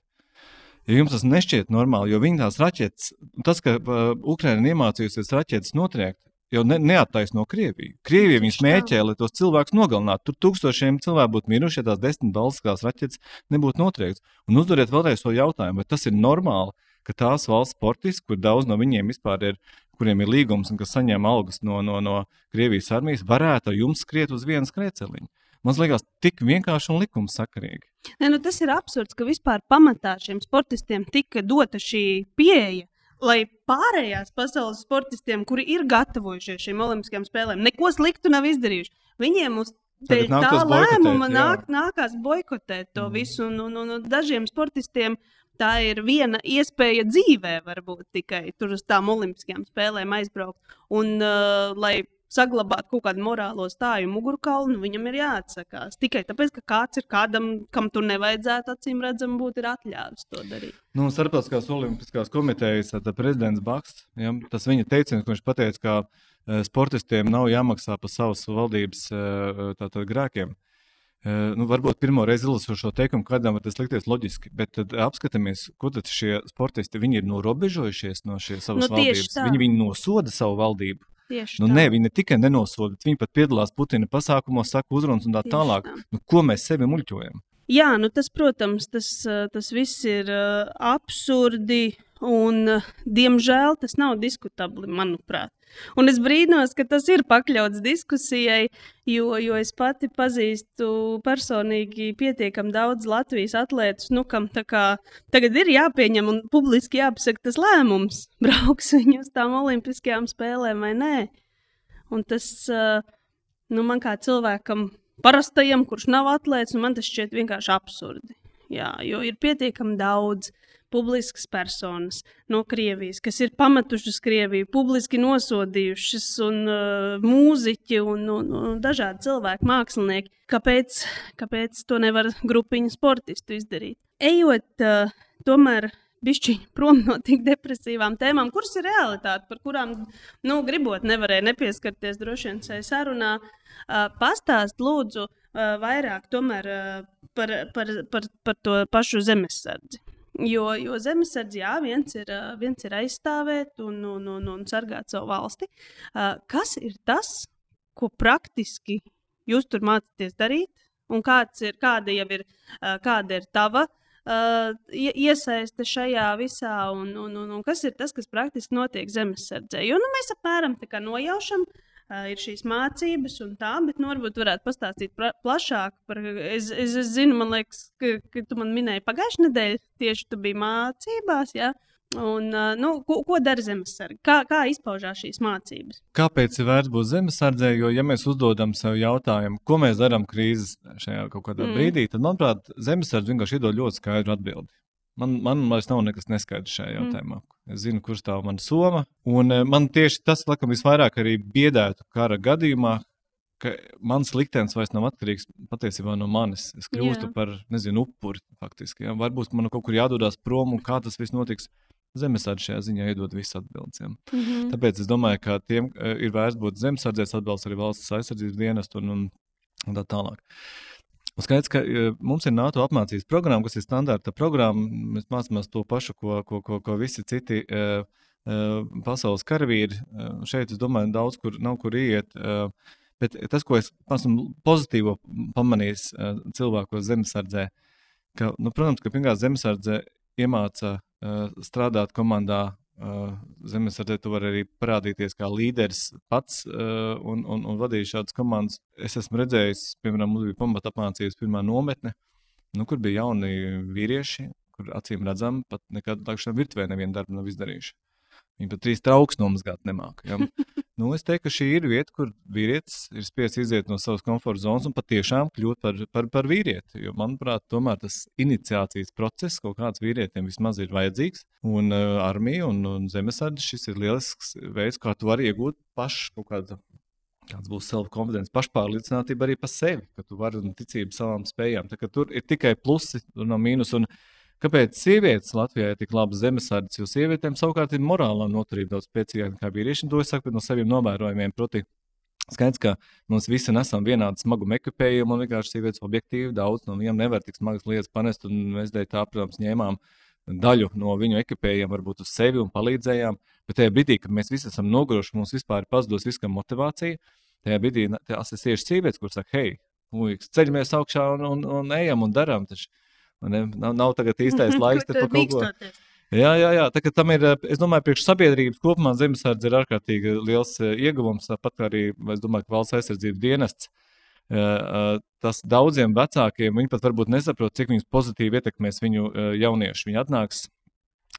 Ja jums tas nešķiet normāli, jo viņi tās raķetes, tas, ka uh, Ukraiņa iemācījusies raķetes notriekt, jau ne, neattaisno Krieviju. Krievija viņus mēķē, lai tos cilvēkus nogalinātu. Tur tūkstošiem cilvēku būtu miruši, ja tās desmit balstiskās raķetes nebūtu notriektas. Un uzdodiet vēlreiz to jautājumu, vai tas ir normāli, ka tās valsts sportisti, kur daudz no viņiem vispār ir, kuriem ir līgums un kas saņem algas no, no, no Krievijas armijas, varētu ar jums skriet uz vienas krieceliņa. Man liekas, tik vienkārši un likumsakarīgi. Ne, nu tas ir absurds, ka vispār pamatā šiem sportistiem tika dota šī pieeja. Lai pārējās pasaules sportistiem, kuri ir gatavojušies šīm olimpiskajām spēlēm, neko sliktu nav izdarījuši, viņiem uz tā lēmuma nāk, nākās boikotēt to mm. visu. Un, un, un, un dažiem sportistiem tā ir viena iespēja dzīvē, varbūt tikai tur uz tām olimpiskajām spēlēm aizbraukt. Un, uh, lai saglabāt kaut kādu morālo stāju mugurkaulu, viņam ir jāatsakās. Tikai tāpēc, ka kāds ir kādam, kam tur nevajadzētu, acīm redzam, būt atļāvis to darīt. Nu, Starptautiskās olimpiskās komitejas prezidents Baks, ja, tas viņa teiciens, viņš pateica, ka sportistiem nav jāmaksā par savas valdības tātad, grēkiem. Nu, varbūt pirmo reizi izlasot šo teikumu, kādam tas likties loģiski, bet tad apskatāmies, ko tad šie sportisti ir norobežojušies no šīs savas nu, valdības. Viņi, viņi nosoda savu valdību. Tieši nu, tā. nē, viņi ne tikai nenosoda, bet viņi pat piedalās Putina pasākumos, saka uzrunas un tā Tieši tālāk. Tā. Nu, ko mēs sevi muļķojam? Jā, nu tas, protams, tas, tas viss ir uh, absurdi. Un, uh, diemžēl tas nav diskutabli, manuprāt. Un es brīnos, ka tas ir pakļauts diskusijai, jo, jo es pati pazīstu personīgi pietiekami daudz Latvijas atlētus, nu, kam tagad ir jāpieņem un publiski jāpasaka tas lēmums, *laughs* brauks viņi uz tām olimpiskajām spēlēm vai nē. Un tas uh, nu, man kā cilvēkam parastajam, kurš nav atlēts, un man tas šķiet vienkārši absurdi. Jā, jo ir pietiekami daudz publiskas personas no Krievijas, kas ir pametušas Krieviju, publiski nosodījušas, un uh, mūziķi un, un, un dažādi cilvēki, mākslinieki. Kāpēc, kāpēc to nevar grupiņu sportistu izdarīt? Ejot uh, tomēr bišķiņi prom no tik depresīvām tēmām, kuras ir realitāte, par kurām, nu, gribot, nevarēja nepieskarties droši vien šajā sarunā. Uh, pastāst, lūdzu, uh, vairāk tomēr, uh, par, par, par, par to pašu zemesardzi. Jo, jo zemesardze, jā, viens ir, viens ir aizstāvēt un, un, un, un sargāt savu valsti. Kas ir tas, ko praktiski jūs tur mācāties darīt? Un ir, kāda ir, kāda ir tava iesaiste šajā visā, un, un, un, un kas ir tas, kas praktiski notiek zemesardzē. Jo nu, mēs apmēram nojaušam. Uh, ir šīs mācības, un tā, bet nu, varbūt varētu pastāstīt plašāk par. Es, es, es zinu, man liekas, ka, ka tu man minēji pagājušajā nedēļā, tieši tu biji mācībās. Ja? Un, nu, ko, ko dara zemesardze? Kā, kā izpaužās šīs mācības? Kāpēc ir vērts būt zemesardzē? Jo, ja mēs uzdodam sev jautājumu, ko mēs darām krīzes šajā kaut kādā mm. brīdī, tad, manuprāt, zemesardze vienkārši iedod ļoti skaidru atbildi. Man, man vairs nav nekas neskaidrs šajā mm. jautājumā. Mm. Es zinu, kurš tā ir soma. Un man tieši tas, laikam, visvairāk arī biedētu kara gadījumā, ka mans liktenis vairs nav atkarīgs patiesībā no manis. Es kļūstu Jā. par, nezinu, upuri faktiski. Ja? Varbūt man kaut kur jādodas prom un kā tas viss notiks. Zemesardze šajā ziņā iedod visas atbildes. Ja. Mm -hmm. Tāpēc es domāju, ka tiem uh, ir vērts būt zemesardzēs atbalsts arī valsts aizsardzības dienestu un, un, tā tālāk. Un skaidrs, ka uh, mums ir NATO apmācības programma, kas ir standarta programma. Mēs mācāmies to pašu, ko, ko, ko, ko visi citi uh, uh, pasaules karavīri. Uh, šeit, es domāju, daudz kur nav kur iet. Uh, Bet tas, ko es esmu pozitīvo pamanījis uh, cilvēkos zemesardzē, ka, nu, protams, ka pirmkārt zemesardze iemāca uh, strādāt komandā. Zemesardē tu vari arī parādīties kā līderis pats uh, un, un, un vadīt šādas komandas. Es esmu redzējis, piemēram, mums bija pamata apmācības pirmā nometne, nu, kur bija jauni vīrieši, kur acīm redzam, pat nekad tādu virtuvē nevienu darbu nav izdarījuši. Viņi pat trīs trauks nomazgāt nemāca. Ja? nu, es teiktu, ka šī ir vieta, kur vīrietis ir spiests iziet no savas komforta zonas un patiešām kļūt par, par, par vīrieti. Jo, manuprāt, tomēr tas iniciācijas process kaut kāds vīrietim vismaz ir vajadzīgs. Un uh, armija un, un zemesardze šis ir lielisks veids, kā tu vari iegūt pašu kaut kādu. Kāds būs self-confidence, pašpārliecinātība arī par sevi, ka tu vari un ticība savām spējām. Tā, tur ir tikai plusi un no mīnus. Un, uh, Kāpēc sievietes Latvijā ir tik labas zemesardzes? Jo sievietēm savukārt ir morālā noturība daudz spēcīgāka nekā vīriešiem. To es saku no saviem novērojumiem. Proti, Skaidrs, ka mums visi nesam vienādu smagumu ekipējumu, un vienkārši sievietes objektīvi daudz no viņiem nevar tik smagas lietas panest. Mēs dēļ tā, protams, ņēmām daļu no viņu ekipējuma, varbūt uz sevi un palīdzējām. Bet tajā brīdī, kad mēs visi esam noguruši, mums vispār ir pazudus viskam motivācija. Tajā brīdī tas ir tieši sievietes, kuras saka, hei, mūjiks, ceļamies augšā un, un, un ejam un darām. Taču Nav, nav tagad īstais *laughs* laiks par kaut ko. Jā, jā, jā. Tā, tam ir, es domāju, priekš sabiedrības kopumā zemesardze ir ārkārtīgi liels eh, ieguvums. Tāpat arī, es domāju, ka valsts aizsardzības dienests. Eh, eh, tas daudziem vecākiem, viņi pat varbūt nesaprot, cik pozitīvi ietekmēs viņu jaunieši. Viņi atnāks,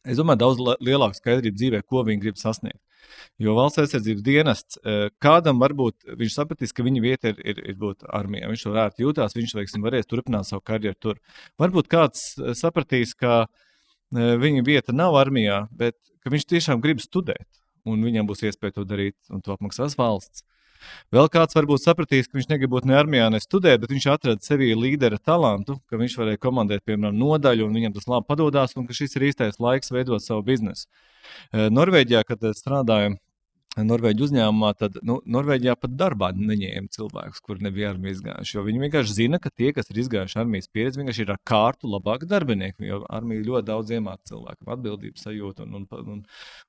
es domāju, daudz lielāku skaidrību dzīvē, ko viņi grib sasniegt. Jo valsts aizsardzības dienests kādam varbūt viņš sapratīs, ka viņa vieta ir, ir, ir būt armijā. Viņš tur ērti jūtās, viņš veiksim, varēs turpināt savu karjeru tur. Varbūt kāds sapratīs, ka viņa vieta nav armijā, bet viņš tiešām grib studēt, un viņam būs iespēja to darīt, un to apmaksās valsts. Vēl kāds varbūt sapratīs, ka viņš negrib būt ne armijā, ne studēt, bet viņš atrada sevī līdera talantu, ka viņš varēja komandēt, piemēram, nodaļu, un viņam tas labi padodas, un ka šis ir īstais laiks veidot savu biznesu. Norvēģijā, kad strādājam Norvēģiju uzņēmumā, tad nu, Norvēģijā pat darbā neņēma cilvēkus, kuriem nebija armijas izgājuši. Jo viņi vienkārši zina, ka tie, kas ir izgājuši armijas pieredzi, vienkārši ir ar kārtu labāki darbinieki. Jo armija ļoti daudz iemāca cilvēkam atbildības sajūtu un, un, un,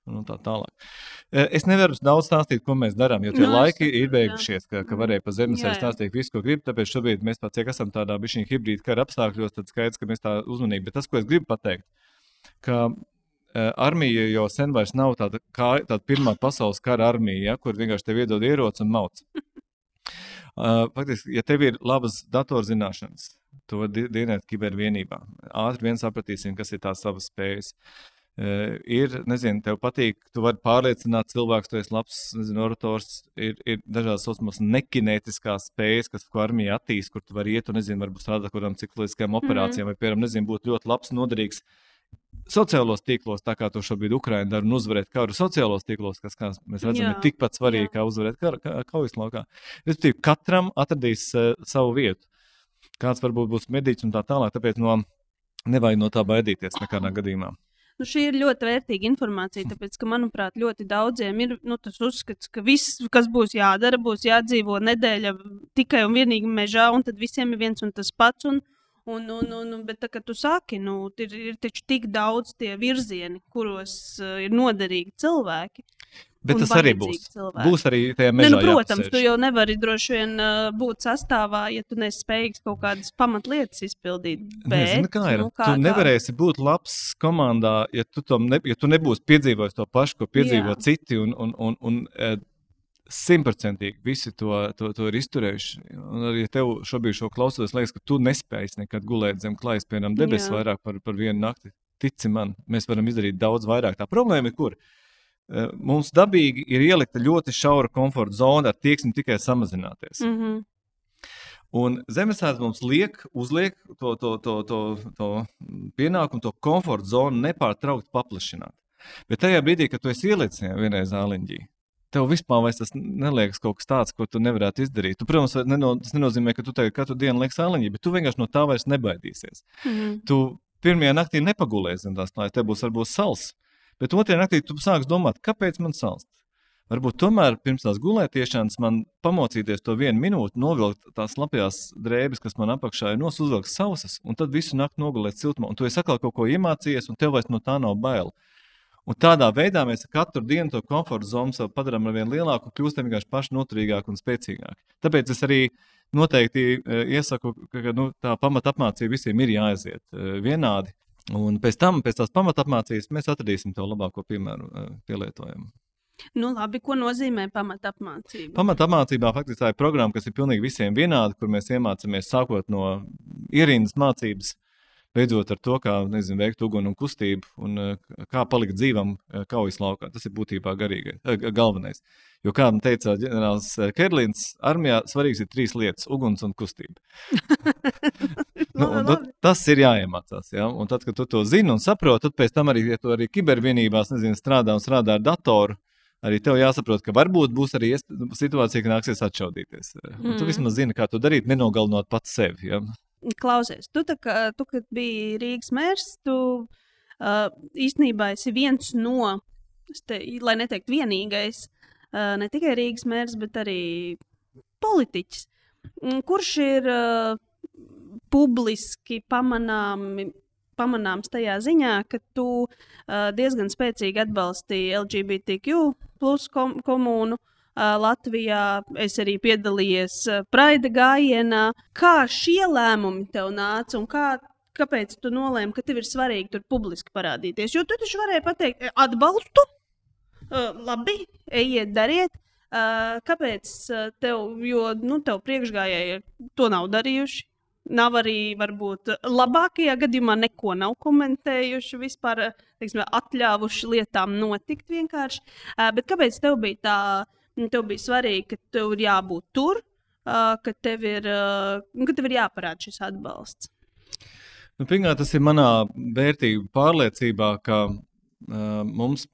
un, un tā tālāk. Es nevaru daudz stāstīt, ko mēs darām, jo tie no, nu, laiki ir beigušies, ka, ka varēja pa zemes arī stāstīt visu, ko grib. Tāpēc šobrīd mēs pats esam tādā bišķiņa hibrīda kara apstākļos, tad skaidrs, ka mēs tā uzmanīgi. Bet tas, ko es gribu pateikt, ka armija jau sen vairs nav tāda, kā, tāda pirmā pasaules kara armija, ja, kur vienkārši tev iedod ieroci un mauc. Uh, faktiski, ja tev ir labas datorzināšanas, to dienēt kibervienībā, ātri vien sapratīsim, kas ir tās savas spējas. Uh, ir, nezinu, tev patīk, tu vari pārliecināt cilvēku, tu esi labs, nezinu, orators, ir, ir dažādas osmas nekinētiskās spējas, kas, ko armija attīst, kur tu vari iet un, nezinu, varbūt strādāt kādām cikliskām mhm. operācijām, mm -hmm. vai, piemēram, nezinu, būt ļoti labs, noderīgs uh, sociālos tīklos, tā kā to šobrīd Ukraiņa dara, un uzvarēt karu sociālos tīklos, kas, kā mēs redzam, jā, ir tikpat svarīgi, jā. kā uzvarēt karu kā, kaujas laukā. Respektīvi, katram atradīs uh, savu vietu. Kāds varbūt būs medīts un tā tālāk, tāpēc no, nevajag no tā baidīties nekādā gadījumā. Nu, šī ir ļoti vērtīga informācija, tāpēc, ka, manuprāt, ļoti daudziem ir nu, tas uzskats, ka viss, kas būs jādara, būs jādzīvo nedēļa tikai un vienīgi mežā, un tad visiem ir viens un tas pats. Un, Un, un, un, bet, tā, kad tu saki, nu, ir, ir taču tik daudz tie virzieni, kuros uh, ir noderīgi cilvēki. Bet tas arī būs. Cilvēki. Būs arī tajā mežā. Ne, nu, protams, jāpasēž. tu jau nevari droši vien uh, būt sastāvā, ja tu nesi spējīgs kaut kādas pamatlietas izpildīt. Bet, Nezinu, kā ir. Nu, kā, tu nevarēsi kā... būt labs komandā, ja tu, ne, ja tu nebūsi piedzīvojis to pašu, ko piedzīvo Jā. citi. Un, un, un, un, un, simtprocentīgi visi to, to, to ir izturējuši. Un arī tev šobrīd šo klausoties, liekas, ka tu nespēji nekad gulēt zem klājas, piemēram, debesu vairāk par, par vienu nakti. Tici man, mēs varam izdarīt daudz vairāk. Tā problēma ir, kur eh, mums dabīgi ir ielikta ļoti šaura komforta zona, ar tieksmi tikai samazināties. Mm -hmm. Un zemesēdz mums liek, uzliek to, to, to, to, to pienākumu, to komforta zonu nepārtraukti paplašināt. Bet tajā brīdī, kad tu esi ielicis vienreiz zāliņģī, tev vispār tas neliekas kaut kas tāds, ko tu nevarētu izdarīt. Tu, protams, neno, tas nenozīmē, ka tu tagad katru dienu lieks āliņķi, bet tu vienkārši no tā vairs nebaidīsies. Mm -hmm. Tu pirmajā naktī nepagulēsi zem tās klājas, te būs varbūt sals. Bet otrajā naktī tu sāksi domāt, kāpēc man salst. Varbūt tomēr pirms tās gulētiešanas man pamocīties to vienu minūti, novilkt tās lapjās drēbes, kas man apakšā ir nos, uzvilkt sausas, un tad visu nakti nogulēt siltumā. Un tu esi atkal kaut ko iemācījies, un tev vairs no tā nav bail. Un tādā veidā mēs katru dienu to komforta zonu padarām ar vien lielāku, kļūstam vienkārši paši noturīgāki un spēcīgāki. Tāpēc es arī noteikti e, iesaku, ka nu, tā pamatapmācība visiem ir jāaiziet e, vienādi. Un pēc tam, pēc tās pamatapmācības, mēs atradīsim to labāko piemēru e, pielietojumu. Nu, labi, ko nozīmē pamatapmācība? Pamatapmācībā faktiski tā ir programma, kas ir pilnīgi visiem vienāda, kur mēs iemācāmies sākot no ierindas mācības, beidzot ar to, kā nezinu, veikt uguni un kustību, un eh, kā palikt dzīvam eh, kaujas laukā. Tas ir būtībā garīgais, eh, galvenais. Jo, kā man teica ģenerālis Kerlins, armijā svarīgs ir trīs lietas - uguns un kustība. *laughs* nu, un, tad, tas ir jāiemācās. Ja? Un tad, kad tu to zini un saproti, tad pēc tam arī, ja tu arī kibervienībās nezinu, strādā un strādā ar datoru, arī tev jāsaprot, ka varbūt būs arī situācija, ka nāksies atšaudīties. Mm. Tu vismaz zini, kā to darīt, nenogalinot pats sevi. Ja? Klausies, tu, kā, tu kad biji Rīgas mērs, tu uh, īstenībā esi viens no, te, lai neteikt vienīgais, uh, ne tikai Rīgas mērs, bet arī politiķis, kurš ir uh, publiski pamanāmi pamanāms tajā ziņā, ka tu uh, diezgan spēcīgi atbalstīji LGBTQ plus kom komunu. Latvijā. Es arī piedalījos Praida gājienā. Kā šie lēmumi tev nāca un kā, kāpēc tu nolēmi, ka tev ir svarīgi tur publiski parādīties? Jo tu taču varēji pateikt, atbalstu, labi, ejiet, dariet. Kāpēc tev, jo nu, tev priekšgājēji to nav darījuši? Nav arī, varbūt, labākajā gadījumā neko nav komentējuši, vispār teiksim, atļāvuši lietām notikt vienkārši. Bet kāpēc tev bija tā tev bija svarīgi, ka tev ir jābūt tur, ka, tev ir, ka tev ir jāparāda šis atbalsts. Nu, Pirmkārt, tas ir manā vērtību pārliecībā, ka uh, mums,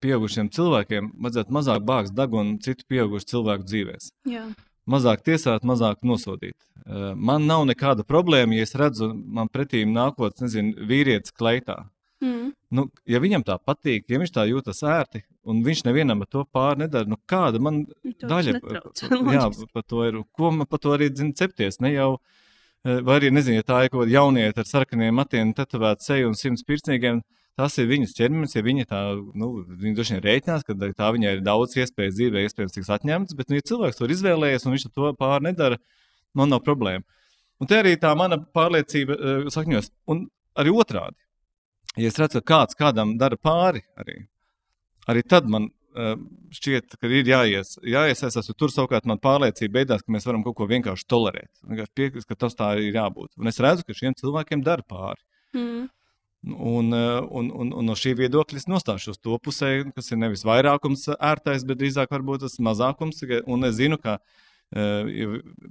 pieaugušiem cilvēkiem, vajadzētu mazāk bāzt degunu citu pieaugušu cilvēku dzīvēm. Mazāk tiesāt, mazāk nosodīt. Uh, man nav nekāda problēma, ja es redzu, man pretī nākotnes, nezinu, vīrietis kleitā Mm. Nu, ja viņam tā patīk, ja viņš tā jūtas ērti, un viņš nevienam to pāri nedara, nu kāda man To daļa taču netraucē, jā, par to ir? Ko man par to arī zina cepties? Ne jau, eh, vai arī nezinu, ja tā ir kaut kāda jaunieta ar sarkaniem matiem, tetovēta seju un simts pirksnīgiem. Tas ir viņas ķermenis, ja viņa tā, nu, viņa droši vien rēķinās, ka tā viņai ir daudz iespēju dzīvē, iespējams, tiks atņemts, bet, nu, ja cilvēks to ir izvēlējies un viņš to pāri nedara, man nav problēma. Un te arī tā mana pārliecība uh, sakņos, un arī otrādi. Ja es redzu, ka kāds kādam dara pāri, arī, arī tad man uh, šķiet, ka ir jāies, jāiesaistās. Tur savukārt man pārliecība beidās, ka mēs varam kaut ko vienkārši tolerēt. Vienkārši piekrist, ka tas tā ir jābūt. Un es redzu, ka šiem cilvēkiem dara pāri. Mm. Un, uh, un, un, un no šī viedokļa es nostāšos to pusē, kas ir nevis vairākums ērtais, bet drīzāk varbūt tas mazākums. Un es zinu, ka uh,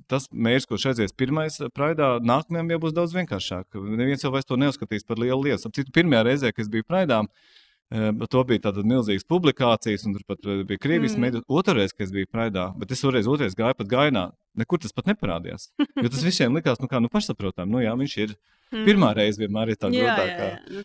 tas mērķis, šeit aizies pirmais praidā, nākamajam jau būs daudz vienkāršāk. Neviens jau vairs to neuzskatīs par lielu lietu. Citu, pirmajā reizē, kad es biju praidā, uh, to bija tādas milzīgas publikācijas, un tur pat bija Krievijas Mm. mm. mēdī. Otrreiz, kad es biju praidā, bet es toreiz otrais gāju pat gainā. Nekur tas pat neparādījās. Jo tas visiem likās, nu kā, nu pašsaprotami, nu jā, viņš ir. *laughs* Pirmā reize vienmēr ir tā Mm. Jā, jā, grūtākā. jā. Nu,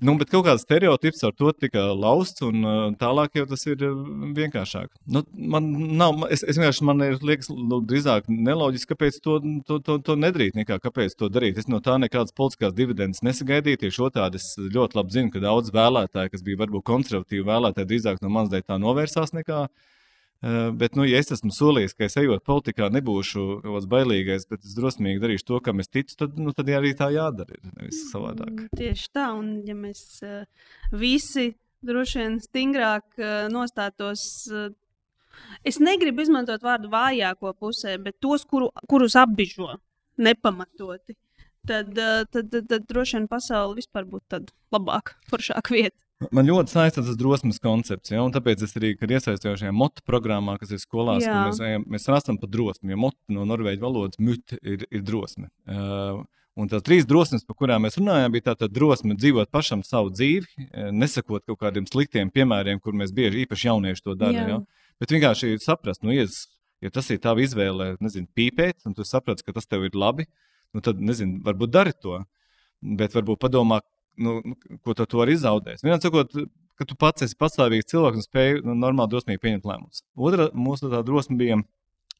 Nu, bet kaut kāds stereotips ar to tika lausts, un uh, tālāk jau tas ir uh, vienkāršāk. Nu, man nav, es, es vienkārši man ir, liekas, drīzāk neloģiski, kāpēc to, to, to, to nedarīt, nekā kāpēc to darīt. Es no tā nekādas politiskās dividendes nesagaidīju. Tieši otrādi es ļoti labi zinu, ka daudz vēlētāju, kas bija varbūt konservatīvi vēlētāji, drīzāk no manas dēļ tā novērsās nekā. Uh, bet, nu, ja es esmu solījis, ka es ejot politikā, nebūšu kaut kāds bailīgais, bet es drosmīgi darīšu to, kam es ticu, tad, nu, tad arī tā jādara. Nevis savādāk. Mm, Tieši tā, un ja mēs uh, visi droši vien stingrāk uh, nostātos. Es negribu izmantot vārdu vājāko pusē, bet tos, kuru, kurus apbižo nepamatoti. Tad, tad, tad, tad droši vien pasaule vispār būtu labāka, foršāka vieta. Man ļoti saistīts tas drosmes koncepts, ja, un tāpēc es arī, kad iesaistījos šajā motu programmā, kas ir skolās, kur mēs, ejam, mēs rastām par drosmi. Jo motu no norvēģu valodas mute ir, ir drosme. Uh, un tās trīs drosmes, par kurām mēs runājām, bija tā drosme dzīvot pašam savu dzīvi, eh, nesakot kaut kādiem sliktiem piemēriem, kur mēs bieži īpaši jaunieši to darām. Ja. Bet vienkārši saprast, nu, ja, ja tas ir tava izvēle, nezinu, pīpēt, un tu saprati, ka tas tev ir labi, nu, tad, nezinu, varbūt dari to. Bet varbūt padomā, nu, nu, ko tu to arī zaudēsi. Vienā sakot, ka tu pats esi patstāvīgs cilvēks un spēj nu, normāli drosmīgi pieņemt lēmumus. Otra mūsu tā drosme bija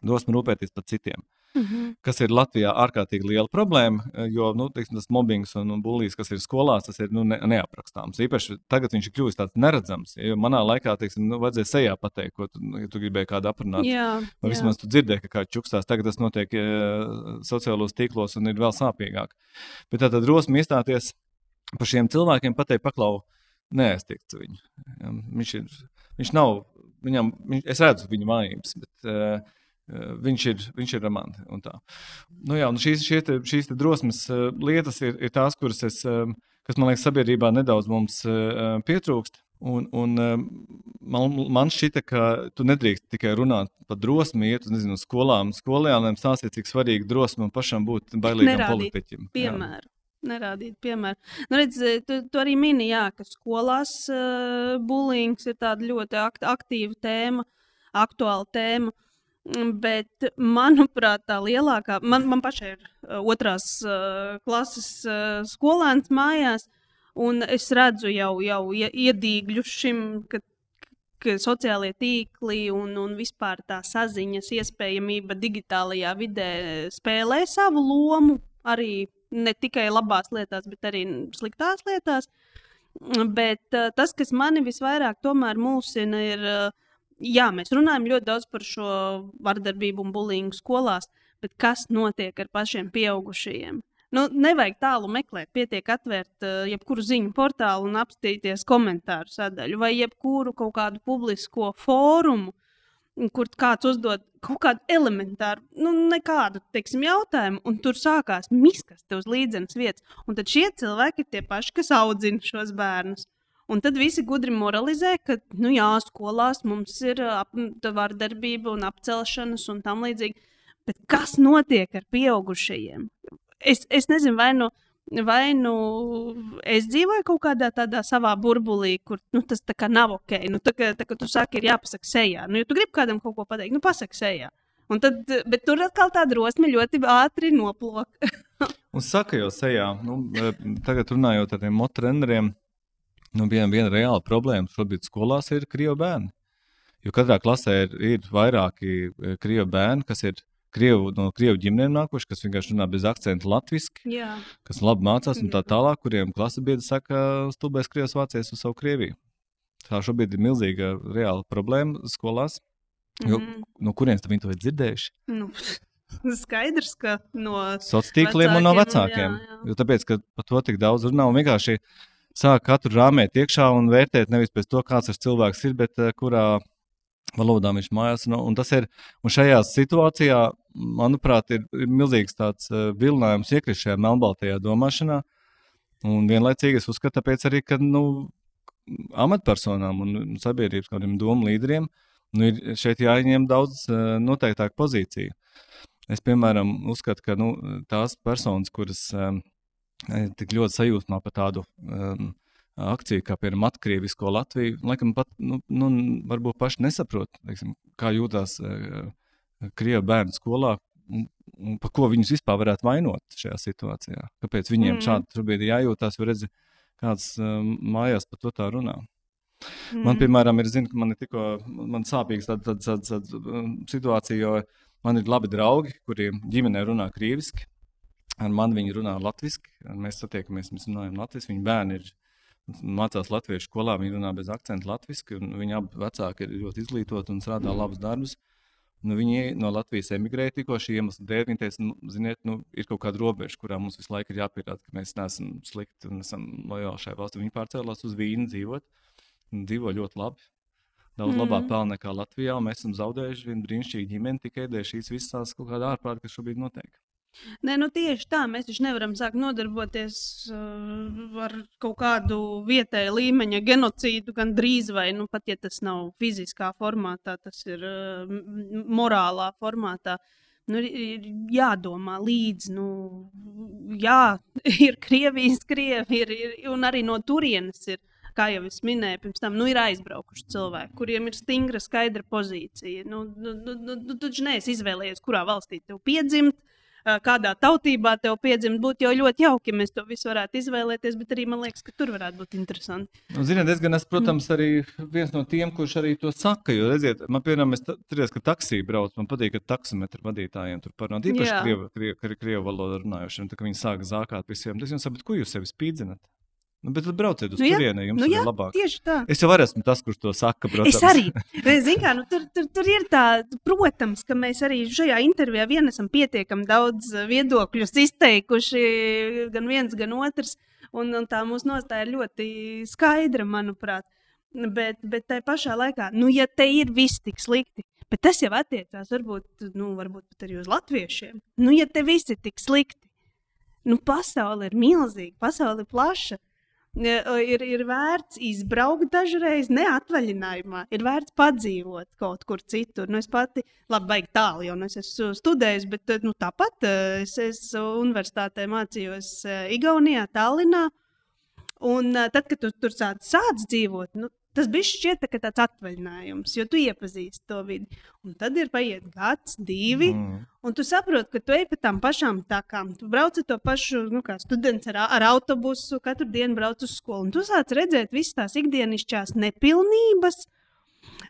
drosme rūpēties par citiem, Mm -hmm. kas ir Latvijā ārkārtīgi liela problēma, jo nu, teiksim, tas mobbings un, un bulīs, kas ir skolās, tas ir nu, ne, neaprakstāms. Īpaši tagad viņš ir kļuvis tāds neredzams. Jo manā laikā, teiksim, nu, vajadzēja sejā pateikt, ko tu, nu, ja tu gribēji kādu aprunāt. Jā, Vai jā. vismaz tu dzirdēji, ka kāds čukstās, tagad tas notiek e, sociālos tīklos un ir vēl sāpīgāk. Bet tā tad drosme iestāties par šiem cilvēkiem, pateikt, paklau, neaiztikt viņu. Viņš, ir, viņš nav, viņam, viņš, es redzu viņa vājības, bet uh, viņš ir, viņš ir ar mani. un tā. Nu, jā, un šīs, šie šīs drosmes uh, lietas ir, ir tās, kuras es, um, kas man liekas, sabiedrībā nedaudz mums uh, pietrūkst. Un, un man, man šķita, ka tu nedrīkst tikai runāt par drosmi, iet uz skolām, skolēniem, stāstīt, cik svarīgi drosme un pašam būt bailīgam Nerādīt politiķim. Jā. Nerādīt, piemēram. Nu, redz, tu, tu arī mini, jā, ka skolās uh, bulings ir tāda ļoti akt, aktīva tēma, aktuāla tēma. Mm, Bet, manuprāt, tā lielākā, man, man pašai ir uh, otrās uh, klases uh, skolēns mājās, un es redzu jau, jau ie- iedīgļu šim, ka sociālie tīkli un, un vispār tā saziņas iespējamība digitālajā vidē spēlē savu lomu arī ne tikai labās lietās, bet arī sliktās lietās. Bet uh, tas, kas mani visvairāk mulsina, ir, uh, jā, mēs runājam ļoti daudz par šo vardarbību un bulīgu skolās, bet kas notiek ar pašiem pieaugušajiem? Nu, nevajag tālu meklēt, pietiek atvērt uh, jebkuru ziņu portālu un apstīties komentāru sadaļu vai jebkuru kaut kādu publisko fórumu, kur kāds uzdod kaut kādu elementāru, nu, nekādu teiksim, jautājumu, un tur sākās miskaste uz līdzenas vietas. Un tad šie cilvēki ir tie paši, kas audzina šos bērnus. Un tad visi gudri moralizē, ka, nu, jā, skolās mums ir ap, vardarbība un apcelšanas un tam līdzīgi. Bet kas notiek ar pieaugušajiem? Es, es nezinu, vai nu, vai nu es dzīvoju kaut kādā tādā savā burbulī, kur nu, tas tā kā nav ok. Nu, tā, kā, tā kā tu saki, ir jāpasaka sejā. Nu, ja tu gribi kādam kaut ko pateikt, nu, pasaki sejā. Un tad, bet tur atkal tā drosme ļoti ātri noplūka. *laughs* Un saka jau sejā, nu, tagad runājot ar tiem mototreneriem, nu, viena, viena reāla problēma šobrīd skolās ir krievu bērni. Jo katrā klasē ir, ir vairāki eh, krievu bērni, kas ir krievu, no krievu ģimenēm nākuši, kas vienkārši runā bez akcentu latviešu, kas labi mācās un tā tālāk, kuriem klase biedri saka, stulbēs krievs vācies uz savu Krieviju. Tā šobrīd ir milzīga reāla problēma skolās. Jo, mm -hmm. No kurienes viņi to ir dzirdējuši? Nu. *laughs* Skaidrs, ka no sociāliem tīkliem un no vecākiem. Jā, jā. Jo tāpēc, ka par to tik daudz runā un vienkārši sāk katru rāmēt iekšā un vērtēt nevis pēc to, kāds tas cilvēks ir, bet uh, kurā valodā viņš mājās. No, un tas ir, un šajā situācijā, manuprāt, ir, ir milzīgs tāds uh, vilinājums iekrist šajā melnbaltajā domāšanā. Un vienlaicīgi es uzskatu, tāpēc arī, ka nu, amatpersonām un sabiedrības kādiem domu līderiem nu, ir šeit jāieņem daudz uh, noteiktāka pozīcija. Es, piemēram, uzskatu, ka nu, tās personas, kuras um, tik ļoti sajūsmā par tādu um, akciju, kā piemēram Atkrievisko Latviju, laikam pat nu, nu, varbūt paši nesaprot, teiksim, kā jūtas uh, Krievijas bērnu skolā. Un, un par ko viņus vispār varētu vainot šajā situācijā? Kāpēc viņiem mm. šādi šobrīd ir jājūtas, jo redzi, kāds um, mājās par to tā runā. Mm. Man, piemēram, ir, zinu, ka man ir tikko man sāpīgs tāda, tāda, tāda, tāda situācija, jo Man ir labi draugi, kuriem ģimenē runā krieviski. Ar mani viņi runā latviešu. Mēs satiekamies, mēs runājam latviešu. Viņu bērni ir mācās latviešu skolā, viņi runā bez akcentu latviešu. Viņi abi vecāki ir ļoti izglītoti un strādā labus darbus. Nu, viņi no Latvijas emigrēja tikko šī iemesla dēļ. Viņi teica, nu, ziniet, nu, ir kaut kāda robeža, kurā mums visu laiku ir jāpierāda, ka mēs neesam slikti un esam lojāli šai valstī. Viņi pārcēlās uz Vīnu dzīvot. Dzīvo ļoti labi daudz mm. labāk pelna nekā Latvijā. Mēs esam zaudējuši vienu brīnišķīgu ģimeni tikai dēļ šīs visas kaut kāda ārprāta, kas šobrīd notiek. Nē, nu tieši tā. Mēs taču nevaram sākt nodarboties uh, ar kaut kādu vietēju līmeņa genocīdu, gan drīz vai nu, pat ja tas nav fiziskā formātā, tas ir uh, morālā formātā. Nu, ir jādomā līdzi, nu, jā, *laughs* ir Krievijas krievi, ir, ir, un arī no turienes ir kā jau es minēju, pirms tam nu, ir aizbraukuši cilvēki, kuriem ir stingra, skaidra pozīcija. Nu, nu, nu, nu, nu, tu taču neesi izvēlējies, kurā valstī tev piedzimt. Kādā tautībā tev piedzimt, būtu jau ļoti jauki, ja mēs to visu varētu izvēlēties, bet arī man liekas, ka tur varētu būt interesanti. Nu, ziniet, es gan esmu, protams, arī viens no tiem, kurš arī to saka. Jo, redziet, man, piemēram, es atceros, ka taksī brauc, man patīk, ka taksometru vadītājiem tur parunā īpaši krievu, krievu, krievu valodu runājušiem, tā kā viņi sāk zākāt visiem. Tas jums saprot, ko jūs sevi spīdzināt? Nu, bet brauciet uz nu, turieni, jums nu, jā, ir labāk. Tieši tā. Es jau esmu tas, kurš to saka. Protams. Es arī. Kā, nu, tur, tur, tur ir tā, protams, ka mēs arī šajā intervijā vien esam pietiekami daudz viedokļus izteikuši, gan viens, gan otrs. Un, un tā mūsu nostāja ir ļoti skaidra, manuprāt. Bet, bet tajā pašā laikā, nu, ja te ir viss tik slikti, bet tas jau attiecās varbūt, nu, varbūt arī uz latviešiem. Nu, ja te viss ir tik slikti, nu, pasaule ir milzīga, pasaule ir plaša ir, ir vērts izbraukt dažreiz, neatvaļinājumā. Ir vērts padzīvot kaut kur citur. Nu, es pati, labi, baigi tālu, jo nu, es esmu studējis, bet nu, tāpat es, es universitātē mācījos Igaunijā, Tallinā. Un tad, kad tu tur sāc, sāc dzīvot, nu, Tas bija šķiet tā tāds atvaļinājums, jo tu iepazīsti to vidi. Un tad ir paiet gads, divi, mm. un tu saproti, ka tu ej pa tām pašām takām. Tu brauc ar to pašu, nu, kā students ar, ar autobusu, katru dienu brauc uz skolu. Un tu sāc redzēt visas tās ikdienišķās nepilnības.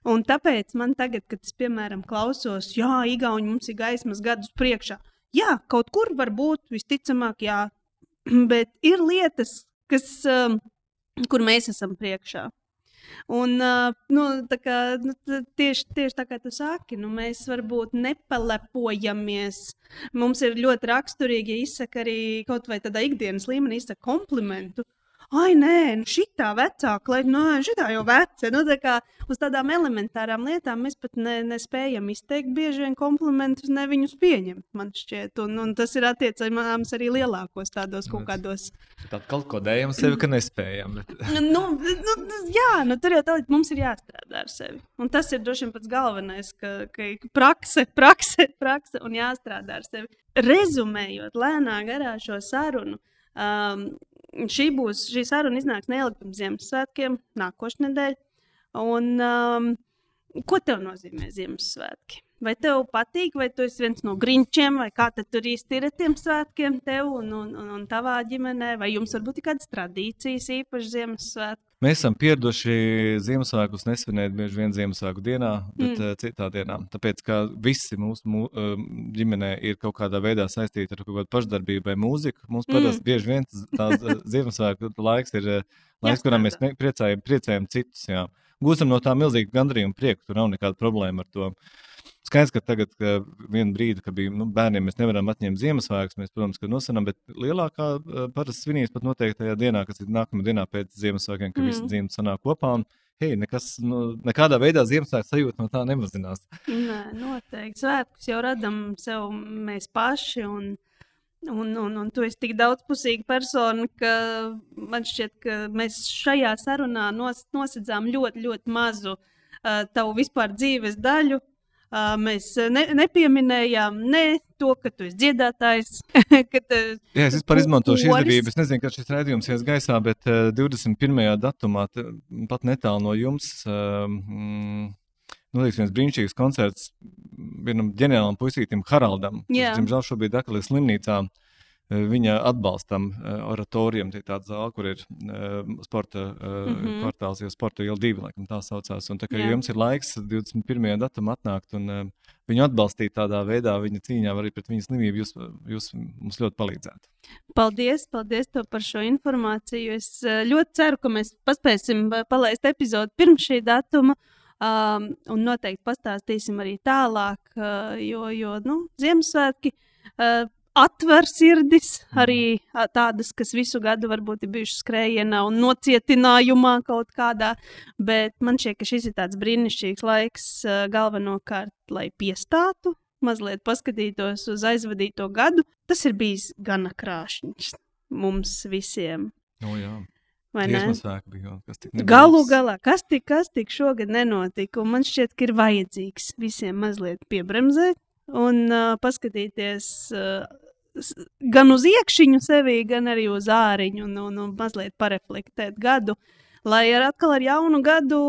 Un tāpēc man tagad, kad es, piemēram, klausos, jā, Igauni mums ir gaismas gadus priekšā. Jā, kaut kur var būt, visticamāk, jā, *clears throat* bet ir lietas, kas, um, kur mēs esam priekšā. Un, nu, kā, nu, tieši, tieši tā kā tu saki, nu, mēs varbūt nepalepojamies. Mums ir ļoti raksturīgi, ja izsaka arī kaut vai tādā ikdienas līmenī, izsaka komplimentu ai, nē, nu šitā vecāka, lai nu, šitā jau veca. Nu, tā kā uz tādām elementārām lietām mēs pat ne, nespējam izteikt bieži vien komplimentus, ne viņus pieņemt, man šķiet. Un, un tas ir attiecināms arī lielākos tādos kaut kādos. Tad kaut ko dējam sevi, ka nespējam. Bet... *laughs* nu, nu, jā, nu, tur jau tā mums ir jāstrādā ar sevi. Un tas ir droši vien pats galvenais, ka, ka prakse, prakse, prakse un jāstrādā ar sevi. Rezumējot lēnā garā šo sarunu, um, šī būs, šī saruna iznāks neilgi pirms Ziemassvētkiem, nākošais nedēļa. Un, um, ko tev nozīmē Ziemassvētki? Vai tev patīk, vai tu esi viens no grinčiem, vai kā tur īsti ir ar tiem svētkiem, tev un, un, un, un tavā ģimenē, vai jums varbūt ir kādas tradīcijas, īpaši Ziemassvētku? Mēs esam pieraduši Ziemassvētkus nesvinēt bieži vien Ziemassvētku dienā, bet mm. uh, citā dienā. Tāpēc, ka visi mūsu mū, uh, ģimenē ir kaut kādā veidā saistīti ar kaut kādu pašdarbību vai mūziku. Mums mm. parasti bieži vien tās uh, Ziemassvētku laiks ir uh, laiks, kurā mēs priecājam, priecājam citus. Jā. Gūstam no tā milzīgu gandarījumu prieku, tur nav nekāda problēma ar to. Uh, Skaidrs, ka tagad, ka vienu brīdi, kad bija nu, bērniem, mēs nevaram atņemt Ziemassvētkus, mēs, protams, ka nosanām, bet lielākā parasti svinīs pat noteiktajā dienā, kas ir nākamā dienā pēc Ziemassvētkiem, kad mm. visi dzimti sanāk kopā. Un, hei, nekas, nu, nekādā veidā Ziemassvētku sajūta no tā nemazinās. Nē, noteikti. Svētkus jau radām sev mēs paši. Un... Un, un, un tu esi tik daudzpusīga persona, ka man šķiet, ka mēs šajā sarunā nos, nosedzām ļoti, ļoti mazu uh, tavu vispār dzīves daļu, mēs ne, nepieminējām ne to, ka tu esi dziedātājs. *laughs* ka, Jā, es vispār izmantošu izdevību. Es nezinu, kad šis redzējums ies gaisā, bet uh, 21. datumā, pat netālu no jums, uh, mm, notiks viens brīnišķīgs koncerts vienam ģeniālam puisītim Haraldam. Viņš, diemžēl, šobrīd ir slimnīcā. Uh, viņa atbalstam oratorijam. Tā ir tāda zāle, kur ir sporta mm -hmm. kvartāls, jau sporta iela divi, laikam tā saucās. Un tā kā Jā. jums ir laiks 21. datumā atnākt un viņu atbalstīt tādā veidā, viņa cīņā arī pret viņas slimību, jūs, jūs mums ļoti palīdzētu. Paldies, paldies par šo informāciju. Es ļoti ceru, ka mēs paspēsim palaist epizodi pirms šī datuma. Um, un noteikti pastāstīsim arī tālāk, uh, jo, jo nu, Ziemassvētki uh, atver sirdis, arī tādas, kas visu gadu varbūt ir bijušas skrējienā un nocietinājumā kaut kādā. Bet man šķiet, ka šis ir tāds brīnišķīgs laiks galvenokārt, lai piestātu, mazliet paskatītos uz aizvadīto gadu. Tas ir bijis gana krāšņs mums visiem. O, jā. Vai ne? Bija, Galu galā, kas tik, kas tik šogad nenotika, un man šķiet, ka ir vajadzīgs visiem mazliet piebremzēt, un uh, paskatīties uh, gan uz iekšķiņu sevi, gan arī uz āriņu, un, un, un mazliet pareflektēt gadu, lai ar atkal ar jaunu gadu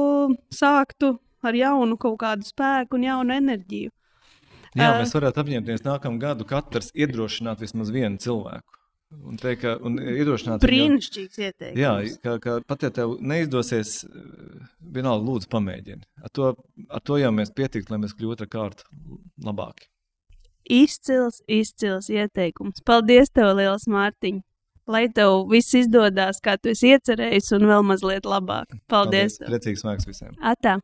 sāktu ar jaunu kaut kādu spēku un jaunu enerģiju. Jā, mēs varētu apņemties nākamā gadu katrs iedrošināt vismaz vienu cilvēku. Un teikt, ka un iedrošināt Brīnišķīgs viņu, ieteikums. Jā, ka, ka pat ja tev neizdosies, vienalga lūdzu pamēģini. Ar to, ar to jau mēs pietiktu, lai mēs kļūtu ar kārtu labāki. Izcils, izcils ieteikums. Paldies, tev, Lielas Mārtiņa! Lai tev viss izdodas, kā tu esi iecerējis, un vēl mazliet labāk. Paldies! Paldies. Priecīgs mākslinieks visiem! Atā!